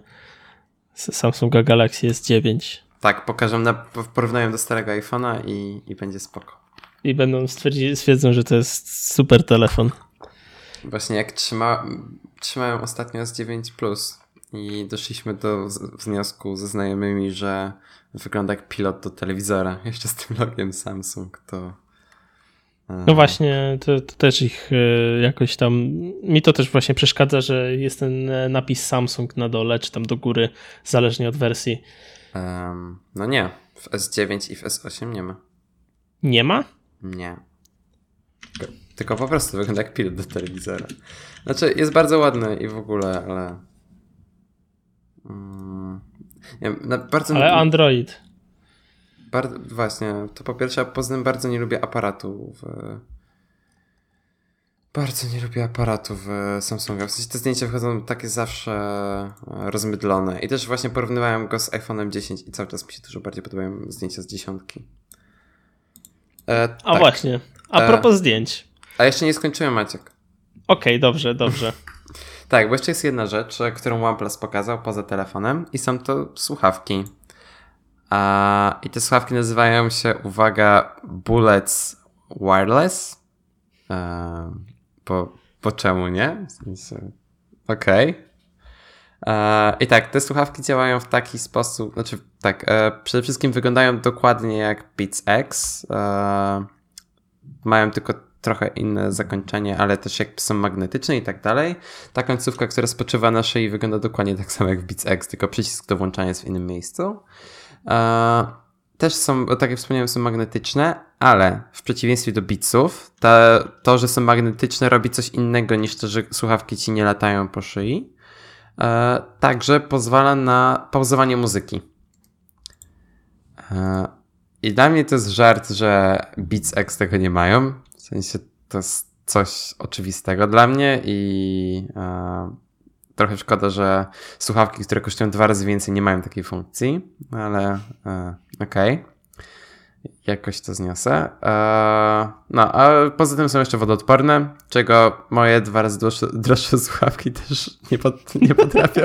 Samsunga Galaxy S9 tak, pokażę na, porównają do starego iPhone'a i, i będzie spoko. i będą stwierdzić, stwierdzą, że to jest super telefon. Właśnie jak trzyma, trzymałem ostatnio S9 Plus i doszliśmy do wniosku ze znajomymi, że wygląda jak pilot do telewizora. Jeszcze z tym logiem Samsung to. No właśnie, to, to też ich e, jakoś tam, mi to też właśnie przeszkadza, że jest ten e, napis Samsung na dole, czy tam do góry, zależnie od wersji. em, no nie, w S9 i w S8 nie ma. Nie ma? Nie. Tylko, tylko po prostu wygląda jak pilot do telewizora. Znaczy, jest bardzo ładny i w ogóle, ale. Mm, nie, bardzo Ale Android. Bardzo, właśnie, to po pierwsze, a poza tym bardzo nie lubię aparatu w... Bardzo nie lubię aparatu w Samsunga. W sensie te zdjęcia wychodzą takie zawsze e, rozmydlone. I też właśnie porównywałem go z iPhone'em 10 i cały czas mi się dużo bardziej podobają zdjęcia z dziesiątki. E, A tak. właśnie, a E. propos zdjęć. A jeszcze nie skończyłem, Maciek. Okej, dobrze, dobrze. Tak, bo jeszcze jest jedna rzecz, e, którą OnePlus pokazał poza telefonem i są to słuchawki. I te słuchawki nazywają się, uwaga, Bullets Wireless. E, bo, bo czemu nie? W sensie, Okej. E, I tak, te słuchawki działają w taki sposób, znaczy tak, e, przede wszystkim wyglądają dokładnie jak Beats X. Mają tylko trochę inne zakończenie, ale też jakby są magnetyczne i tak dalej. Ta końcówka, która spoczywa na szyi wygląda dokładnie tak samo jak w Beats X, tylko przycisk do włączania jest w innym miejscu. E, też są, tak jak wspomniałem, są magnetyczne, ale w przeciwieństwie do Beatsów, to, to, że są magnetyczne robi coś innego niż to, że słuchawki ci nie latają po szyi. E, także pozwala na pauzowanie muzyki. E, I dla mnie to jest żart, że Beats X tego nie mają. W sensie to jest coś oczywistego dla mnie i e, trochę szkoda, że słuchawki, które kosztują dwa razy więcej, nie mają takiej funkcji, ale e, okej. Okay. Jakoś to zniosę. E, no, a poza tym są jeszcze wodoodporne, czego moje dwa razy droższe, droższe słuchawki też nie, pot, nie potrafią.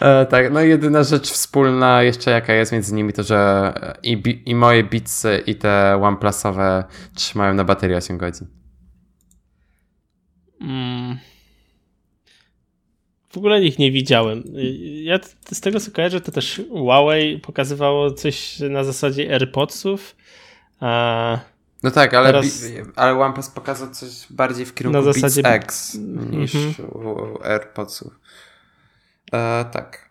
e, tak, no jedyna rzecz wspólna jeszcze jaka jest między nimi to, że i, i moje Beatsy i te OnePlusowe trzymają na baterii 8 godzin. Mm. W ogóle ich nie widziałem. Ja z tego co kojarzę, to też Huawei pokazywało coś na zasadzie AirPodsów. A no tak, ale, teraz... ale OnePlus pokazał coś bardziej w kierunku na zasadzie... Beats X niż mm -hmm. AirPodsów. E, tak.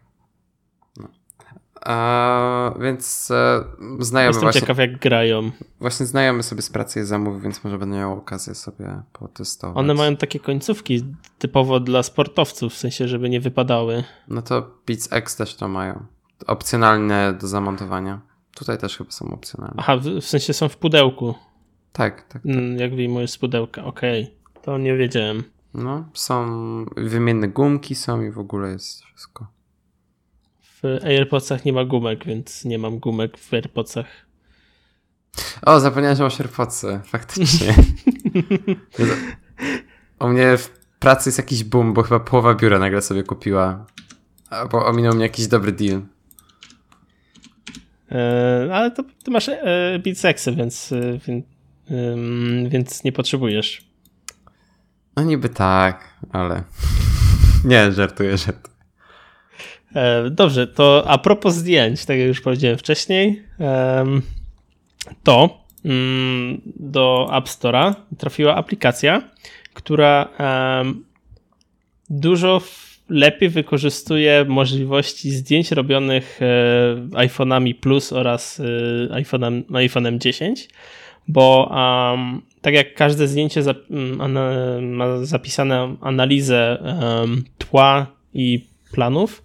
E, więc e, znajomy Jestem właśnie, ciekaw jak grają. Właśnie znajomy sobie z pracy je zamówił, więc może będę miał okazję sobie potestować. One mają takie końcówki typowo dla sportowców, w sensie, żeby nie wypadały. No to Beats X też to mają. Opcjonalne do zamontowania. Tutaj też chyba są opcjonalne. Aha, w sensie są w pudełku. Tak, tak. tak. Mm, jak wyjmujesz z pudełka, okej. Okay. To nie wiedziałem. No, są wymienne gumki są i w ogóle jest wszystko. W AirPodsach nie ma gumek, więc nie mam gumek w AirPodsach. O, zapomniałem, że masz AirPodsy. Faktycznie. U mnie w pracy jest jakiś boom, bo chyba połowa biura nagle sobie kupiła. Bo ominął mnie jakiś dobry deal. E, ale to ty masz e, Beat Sexy, więc, e, więc, więc nie potrzebujesz. No niby tak, ale nie, żartuję, żartuję. Dobrze, to a propos zdjęć, tak jak już powiedziałem wcześniej, to mm, do App Store'a trafiła aplikacja, która dużo lepiej wykorzystuje możliwości zdjęć robionych e, iPhone'ami Plus oraz e, iPhone'em, iPhone'em 10, bo tak jak każde zdjęcie ma zapisane analizę tła i planów,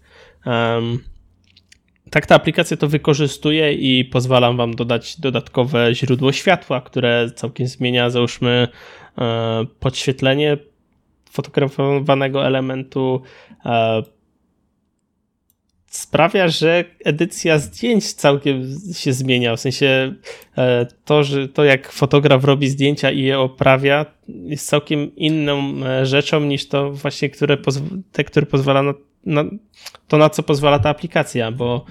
tak ta aplikacja to wykorzystuje i pozwala wam dodać dodatkowe źródło światła, które całkiem zmienia, załóżmy, e, podświetlenie fotografowanego elementu e, sprawia, że edycja zdjęć całkiem się zmienia. W sensie e, to, że to jak fotograf robi zdjęcia i je oprawia, jest całkiem inną rzeczą niż to właśnie, które te, które pozwala na, na, to, na co pozwala ta aplikacja, bo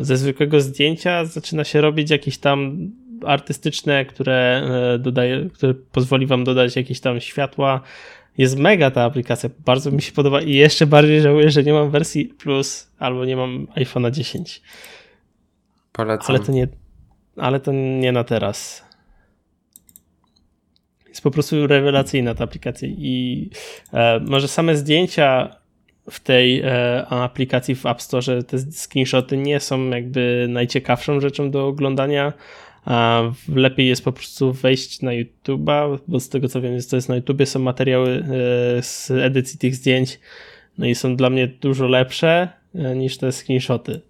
ze zwykłego zdjęcia zaczyna się robić jakieś tam artystyczne, które dodaje, które pozwoli wam dodać jakieś tam światła, jest mega ta aplikacja, bardzo mi się podoba i jeszcze bardziej żałuję, że nie mam wersji Plus albo nie mam iPhone'a 10. Polecam. Ale to nie, ale to nie na teraz. Jest po prostu rewelacyjna ta aplikacja i e, może same zdjęcia w tej e, aplikacji w App Store, te screenshoty nie są jakby najciekawszą rzeczą do oglądania, a lepiej jest po prostu wejść na YouTube'a, bo z tego co wiem, to jest na YouTubie, są materiały e, z edycji tych zdjęć, no i są dla mnie dużo lepsze e, niż te screenshoty.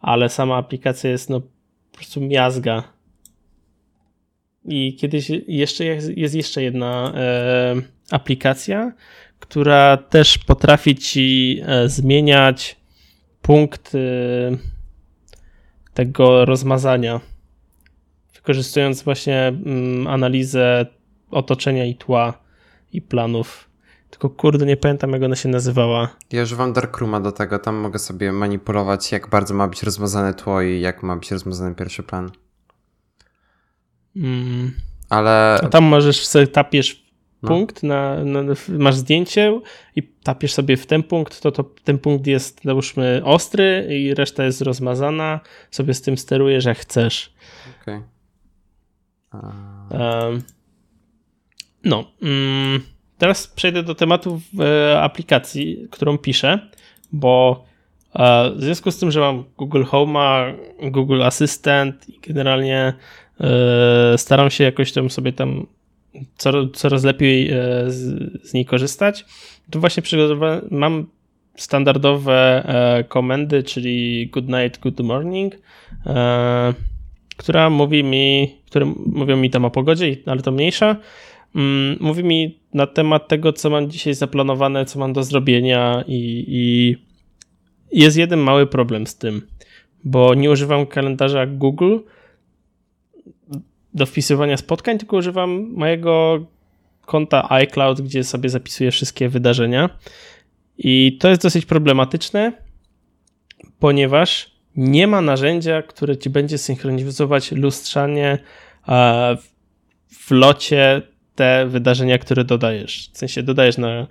Ale sama aplikacja jest no po prostu miazga. I kiedyś jeszcze jest, jest jeszcze jedna e, aplikacja, która też potrafi ci e, zmieniać punkt e, tego rozmazania wykorzystując właśnie mm, analizę otoczenia i tła i planów. Tylko kurde, nie pamiętam jak ona się nazywała. Ja używam Darkrooma do tego, tam mogę sobie manipulować jak bardzo ma być rozmazane tło i jak ma być rozmazany pierwszy plan. Mm. Ale... A tam możesz sobie tapiesz no. punkt, na, na, masz zdjęcie i tapiesz sobie w ten punkt, to, to ten punkt jest załóżmy ostry i reszta jest rozmazana, sobie z tym sterujesz jak chcesz. Okej. Okay. No. Mm, teraz przejdę do tematu e, aplikacji, którą piszę, bo e, w związku z tym, że mam Google Home, Google Assistant i generalnie e, staram się jakoś tam sobie tam coraz lepiej z, z niej korzystać, to właśnie mam standardowe komendy, czyli good night, good morning, która mówi mi, które mówią mi tam o pogodzie, ale to mniejsza. Mm, mówi mi na temat tego, co mam dzisiaj zaplanowane, co mam do zrobienia i, i jest jeden mały problem z tym, bo nie używam kalendarza Google do wpisywania spotkań, tylko używam mojego konta iCloud, gdzie sobie zapisuję wszystkie wydarzenia. I to jest dosyć problematyczne, ponieważ nie ma narzędzia, które ci będzie synchronizować lustrzanie w locie te wydarzenia, które dodajesz. W sensie dodajesz na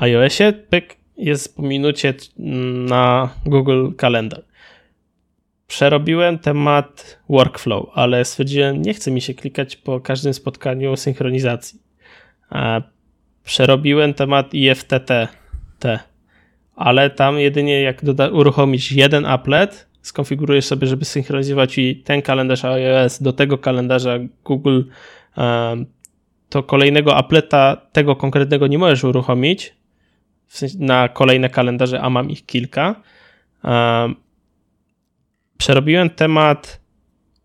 iOSie, pyk, jest po minucie na Google Calendar. Przerobiłem temat workflow, ale stwierdziłem, nie chce mi się klikać po każdym spotkaniu synchronizacji. Przerobiłem temat IFTT, ale tam jedynie jak doda- uruchomić jeden applet, skonfigurujesz sobie, żeby synchronizować i ten kalendarz iOS do tego kalendarza Google, to kolejnego appleta tego konkretnego nie możesz uruchomić na kolejne kalendarze, a mam ich kilka. Przerobiłem temat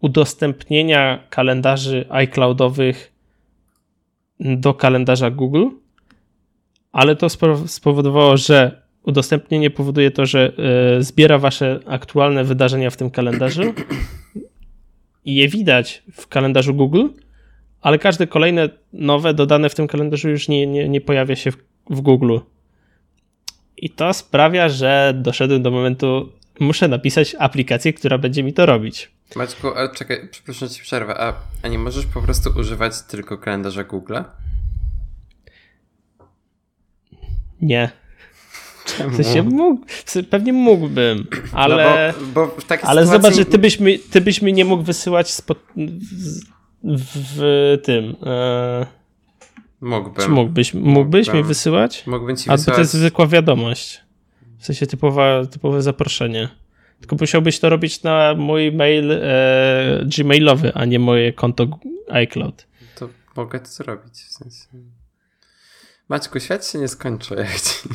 udostępnienia kalendarzy iCloudowych do kalendarza Google, ale to spowodowało, że udostępnienie powoduje to, że e, zbiera wasze aktualne wydarzenia w tym kalendarzu i je widać w kalendarzu Google, ale każde kolejne nowe dodane w tym kalendarzu już nie, nie, nie pojawia się w, w Google. I to sprawia, że doszedłem do momentu, muszę napisać aplikację, która będzie mi to robić. Maćku, a czekaj, przepraszam ci przerwę, a, a nie możesz po prostu używać tylko kalendarza Google? Nie. Czemu? W sensie mógł, pewnie mógłbym, ale, no bo, bo ale sytuacji... zobacz, że ty byś, mi, ty byś mi nie mógł wysyłać spo, w, w, tym. E... Mógłbym. Czy mógłbyś, mógłbyś mógłbym. mi wysyłać? Mógłbym ci wysyłać. To jest zwykła wiadomość. W sensie typowa, typowe zaproszenie. Tylko musiałbyś to robić na mój mail e, gmailowy, a nie moje konto iCloud. To mogę to zrobić. W sensie... Maćku, świat się nie skończy, jak ci...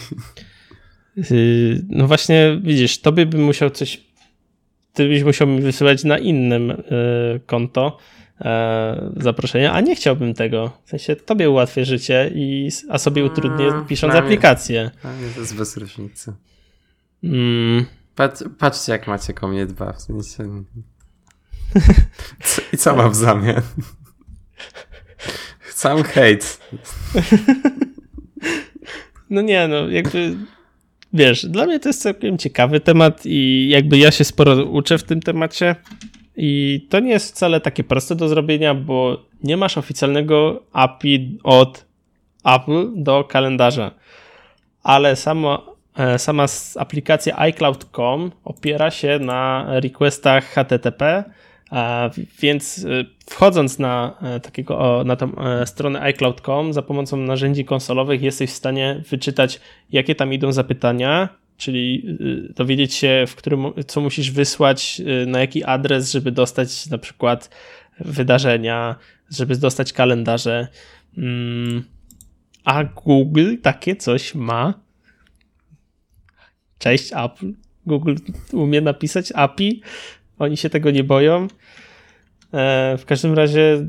Yy, no właśnie, widzisz, tobie bym musiał coś, ty byś musiał mi wysyłać na innym yy, konto yy, zaproszenia, a nie chciałbym tego. W sensie tobie ułatwię życie, i, a sobie utrudnię pisząc aplikację. Mnie, to jest bez różnicy. Mm. Patrz, patrzcie, jak macie o mnie dba. W sensie... Co, I co mam w zamian? Sam hejt. No nie, no jakby wiesz, dla mnie to jest całkiem ciekawy temat i jakby ja się sporo uczę w tym temacie i to nie jest wcale takie proste do zrobienia, bo nie masz oficjalnego API od Apple do kalendarza, ale samo, sama aplikacja iCloud.com opiera się na requestach HTTP, więc e, wchodząc na e, takiego, na tą e, stronę iCloud.com za pomocą narzędzi konsolowych jesteś w stanie wyczytać, jakie tam idą zapytania, czyli dowiedzieć się, w którym, co musisz wysłać, na jaki adres, żeby dostać na przykład wydarzenia, żeby dostać kalendarze. Mm, a Google takie coś ma. Cześć Apple. Google umie napisać API oni się tego nie boją. E, w każdym razie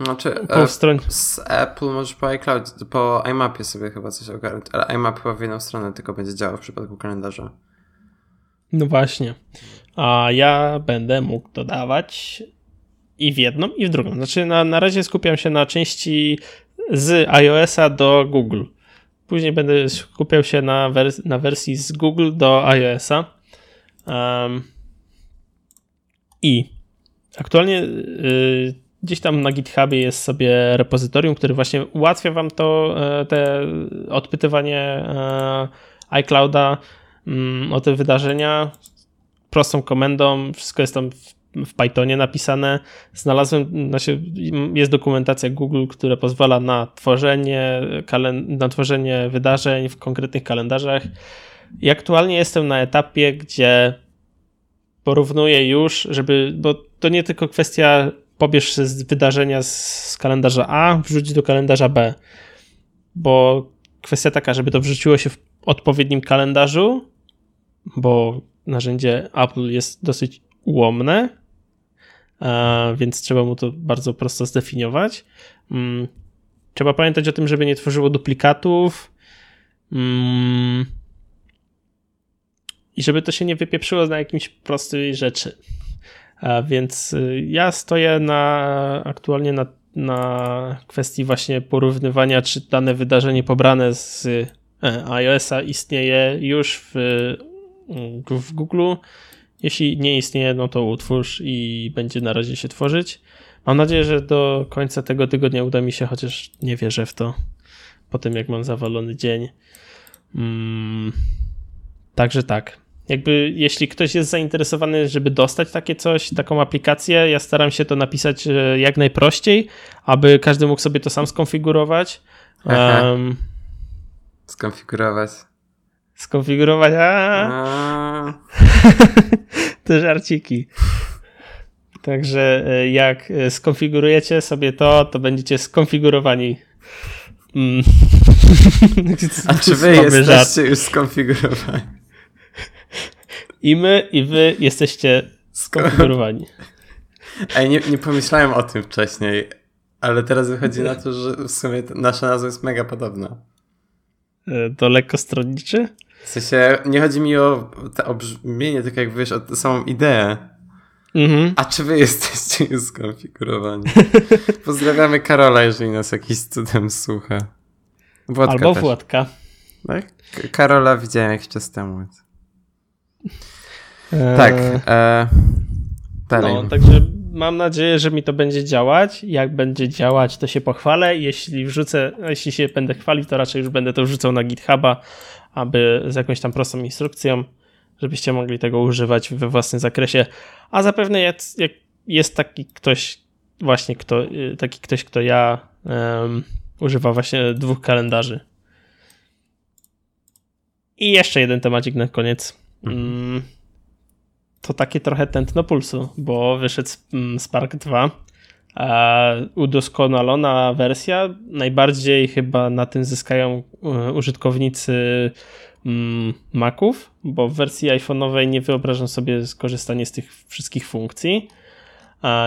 znaczy, po e, stronie... z Apple możesz po iCloud, po iMapie sobie chyba coś ogarnąć, ale iMap chyba w jedną stronę tylko będzie działał w przypadku kalendarza. No właśnie. A ja będę mógł dodawać i w jedną, i w drugą. Znaczy na, na razie skupiam się na części z iOS-a do Google. Później będę skupiał się na, wers na wersji z Google do iOS-a. Um, i aktualnie y, gdzieś tam na GitHubie jest sobie repozytorium, który właśnie ułatwia wam to, e, te odpytywanie e, iClouda mm, o te wydarzenia prostą komendą. Wszystko jest tam w, Pythonie napisane. Znalazłem, znaczy jest dokumentacja Google, która pozwala na tworzenie, na tworzenie wydarzeń w konkretnych kalendarzach. I aktualnie jestem na etapie, gdzie porównuję już, żeby, bo to nie tylko kwestia pobierz z wydarzenia z kalendarza A, wrzuć do kalendarza B, bo kwestia taka, żeby to wrzuciło się w odpowiednim kalendarzu, bo narzędzie Apple jest dosyć ułomne, więc trzeba mu to bardzo prosto zdefiniować. Mm, trzeba pamiętać o tym, żeby nie tworzyło duplikatów. Mm, i żeby to się nie wypieprzyło na jakimś prostej rzeczy. Więc y, ja stoję na aktualnie na, na kwestii właśnie porównywania, czy dane wydarzenie pobrane z e, iOS-a istnieje już w, w Google. Jeśli nie istnieje, no to utwórz i będzie na razie się tworzyć. Mam nadzieję, że do końca tego tygodnia uda mi się, chociaż nie wierzę w to po tym, jak mam zawalony dzień. Mm, także tak. Jakby jeśli ktoś jest zainteresowany, żeby dostać takie coś, taką aplikację, ja staram się to napisać e, jak najprościej, aby każdy mógł sobie to sam skonfigurować. Um, skonfigurować. Skonfigurować. A. Te żarciki. Także e, jak e, skonfigurujecie sobie to, to będziecie skonfigurowani. Mm. A czy wy jesteście żart. już skonfigurowani? I my, i wy jesteście skonfigurowani. Ej, nie, nie pomyślałem o tym wcześniej, ale teraz wychodzi na to, że w sumie nasza nazwa jest mega podobna. E, to lekko stronniczy? W sensie, nie chodzi mi o, o brzmienie, tylko jak wiesz, o samą ideę. Mhm. A czy wy jesteście już skonfigurowani? Pozdrawiamy Karola, jeżeli nas jakiś cudem słucha. Albo też. Władka. Tak? Karola widziałem jakiś czas temu. Eee... Tak. E... Dalej. No, także mam nadzieję, że mi to będzie działać. Jak będzie działać, to się pochwalę. Jeśli wrzucę, jeśli się będę chwalił, to raczej już będę to wrzucał na GitHuba, aby z jakąś tam prostą instrukcją, żebyście mogli tego używać we własnym zakresie. A zapewne jest, jest taki ktoś, właśnie kto, y, taki ktoś, kto ja um, używa właśnie dwóch kalendarzy. I jeszcze jeden temacik na koniec. Mm, to takie trochę tętno pulsu, bo wyszedł mm, Spark 2. A udoskonalona wersja. Najbardziej chyba na tym zyskają y, użytkownicy mm, Maców, bo w wersji iPhone'owej nie wyobrażam sobie skorzystania z tych wszystkich funkcji.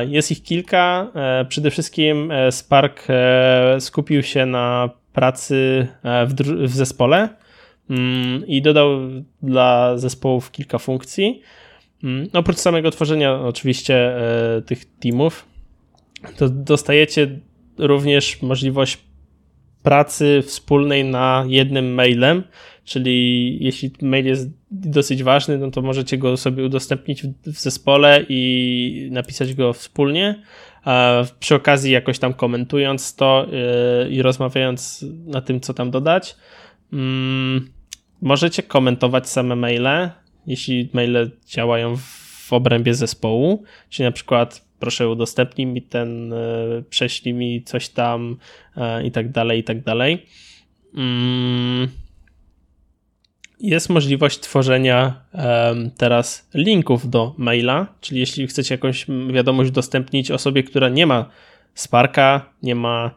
Jest ich kilka. E, przede wszystkim e, Spark e, skupił się na pracy w, w zespole mm, i dodał dla zespołów kilka funkcji. Mm, oprócz samego tworzenia oczywiście tych teamów, to dostajecie również możliwość pracy wspólnej na jednym mailem, czyli jeśli mail jest dosyć ważny, no to możecie go sobie udostępnić w zespole i napisać go wspólnie. A przy okazji jakoś tam komentując to yy, i rozmawiając na tym, co tam dodać. Yy, możecie komentować same maile, jeśli maile działają w obrębie zespołu, czyli na przykład proszę udostępnij mi ten, yy, prześlij mi coś tam i tak dalej, i tak dalej. Mm, jest możliwość tworzenia teraz linków do maila, czyli jeśli chcecie jakąś wiadomość udostępnić osobie, która nie ma Sparka, nie ma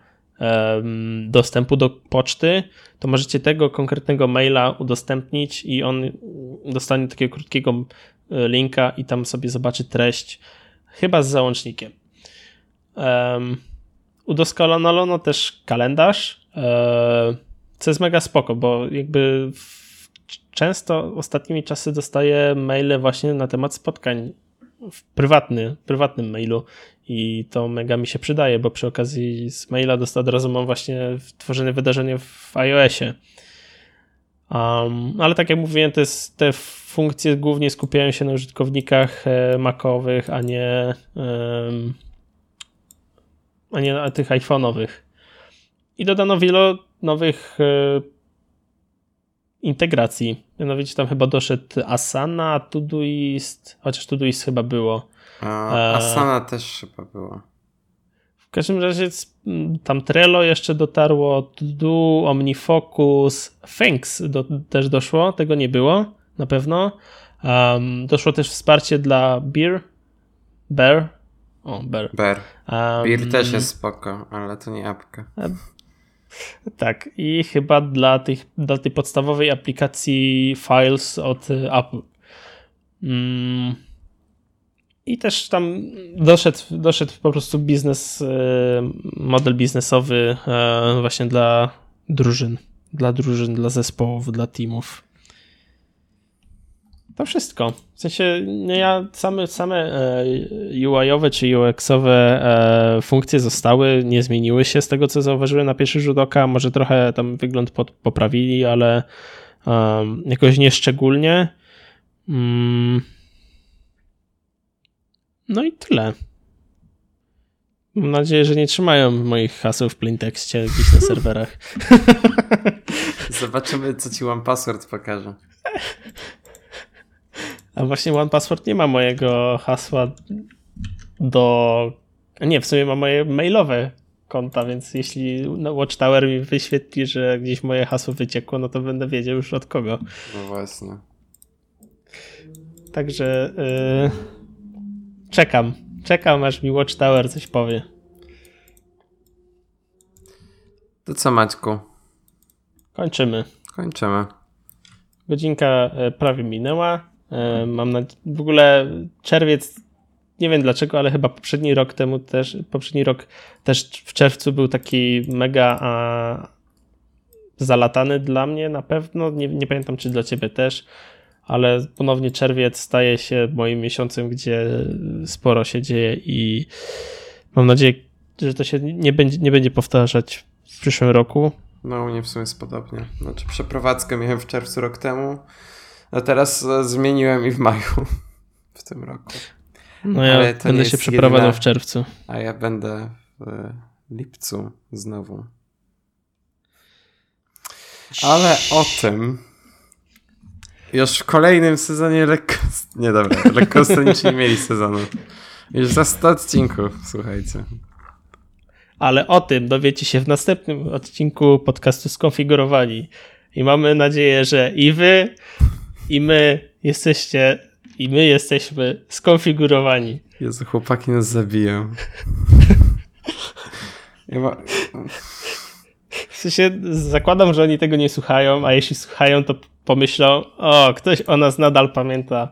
dostępu do poczty, to możecie tego konkretnego maila udostępnić i on dostanie takiego krótkiego e, linka i tam sobie zobaczy treść, chyba z załącznikiem. Um, udoskonalono też kalendarz, e, co jest mega spoko, bo jakby często ostatnimi czasy dostaję maile właśnie na temat spotkań w prywatny, prywatnym mailu i to mega mi się przydaje, bo przy okazji z maila dosta, od razu mam właśnie tworzone wydarzenie w iOSie. Um, ale tak jak mówiłem, te, te funkcje głównie skupiają się na użytkownikach e, Macowych, a nie, um, a nie na tych iPhone'owych. I dodano wiele nowych e, integracji. Mianowicie tam chyba doszedł Asana, Todoist, chociaż Todoist chyba było. A, e, Asana też chyba było. W każdym razie tam Trello jeszcze dotarło, To OmniFocus, Thanks do, też doszło, tego nie było na pewno. Um, doszło też wsparcie dla Beer, Bear, o, Bear. Bear. Um, Beer też jest spoko, ale to nie apka. Tak, i chyba dla, tych, dla tej podstawowej aplikacji Files od Apple. Mm. I też tam doszedł, doszedł po prostu biznes, e, model biznesowy e, właśnie dla drużyn, dla drużyn, dla zespołów, dla teamów. To wszystko. W sensie no ja same, same e, UI-owe czy UX-owe funkcje zostały, nie zmieniły się z tego, co zauważyłem na pierwszy rzut oka. Może trochę tam wygląd pod, poprawili, ale um, jakoś nieszczególnie. Mm. No i tyle. Mam nadzieję, że nie trzymają moich haseł w plaintexcie gdzieś na serwerach. Zobaczymy, co ci One Password pokaże. A właśnie One Password nie ma mojego hasła do. Nie, w sumie ma moje mailowe konta, więc jeśli Watchtower mi wyświetli, że gdzieś moje hasło wyciekło, no to będę wiedział już od kogo. No właśnie. Także yy, czekam. Czekam, aż mi Watchtower coś powie. To co, Maćku? Kończymy. Kończymy. Godzinka prawie minęła. Mam na... W ogóle czerwiec, nie wiem dlaczego, ale chyba poprzedni rok temu też, poprzedni rok też w czerwcu był taki mega a, zalatany dla mnie na pewno. Nie, nie pamiętam, czy dla ciebie też, ale ponownie czerwiec staje się moim miesiącem, gdzie sporo się dzieje i mam nadzieję, że to się nie będzie, nie będzie powtarzać w przyszłym roku. No, u mnie w sumie jest podobnie. Znaczy, przeprowadzkę miałem w czerwcu rok temu, a teraz zmieniłem i w maju w tym roku. No ja Ale będę się przeprowadzał jedyna, w czerwcu. A ja będę w lipcu znowu. Ale o tym już w kolejnym sezonie lekko... Nie dobra, lekko nie mieli sezonu. Już za 100 odcinków, słuchajcie. Ale o tym dowiecie się w następnym odcinku podcastu Skonfigurowani. I mamy nadzieję, że i wy, i my jesteście, i my jesteśmy skonfigurowani. Jezu, chłopaki nas zabiją. ja ma... W sensie zakładam, że oni tego nie słuchają, a jeśli słuchają, to pomyślą, o, ktoś o nas nadal pamięta.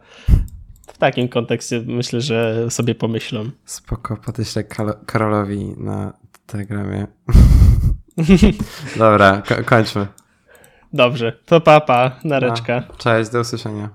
W takim kontekście myślę, że sobie pomyślą. Spoko, podeślę Karolowi na Telegramie. Dobra, ko kończmy. Dobrze, to papa, nareczka. A, cześć, do usłyszenia.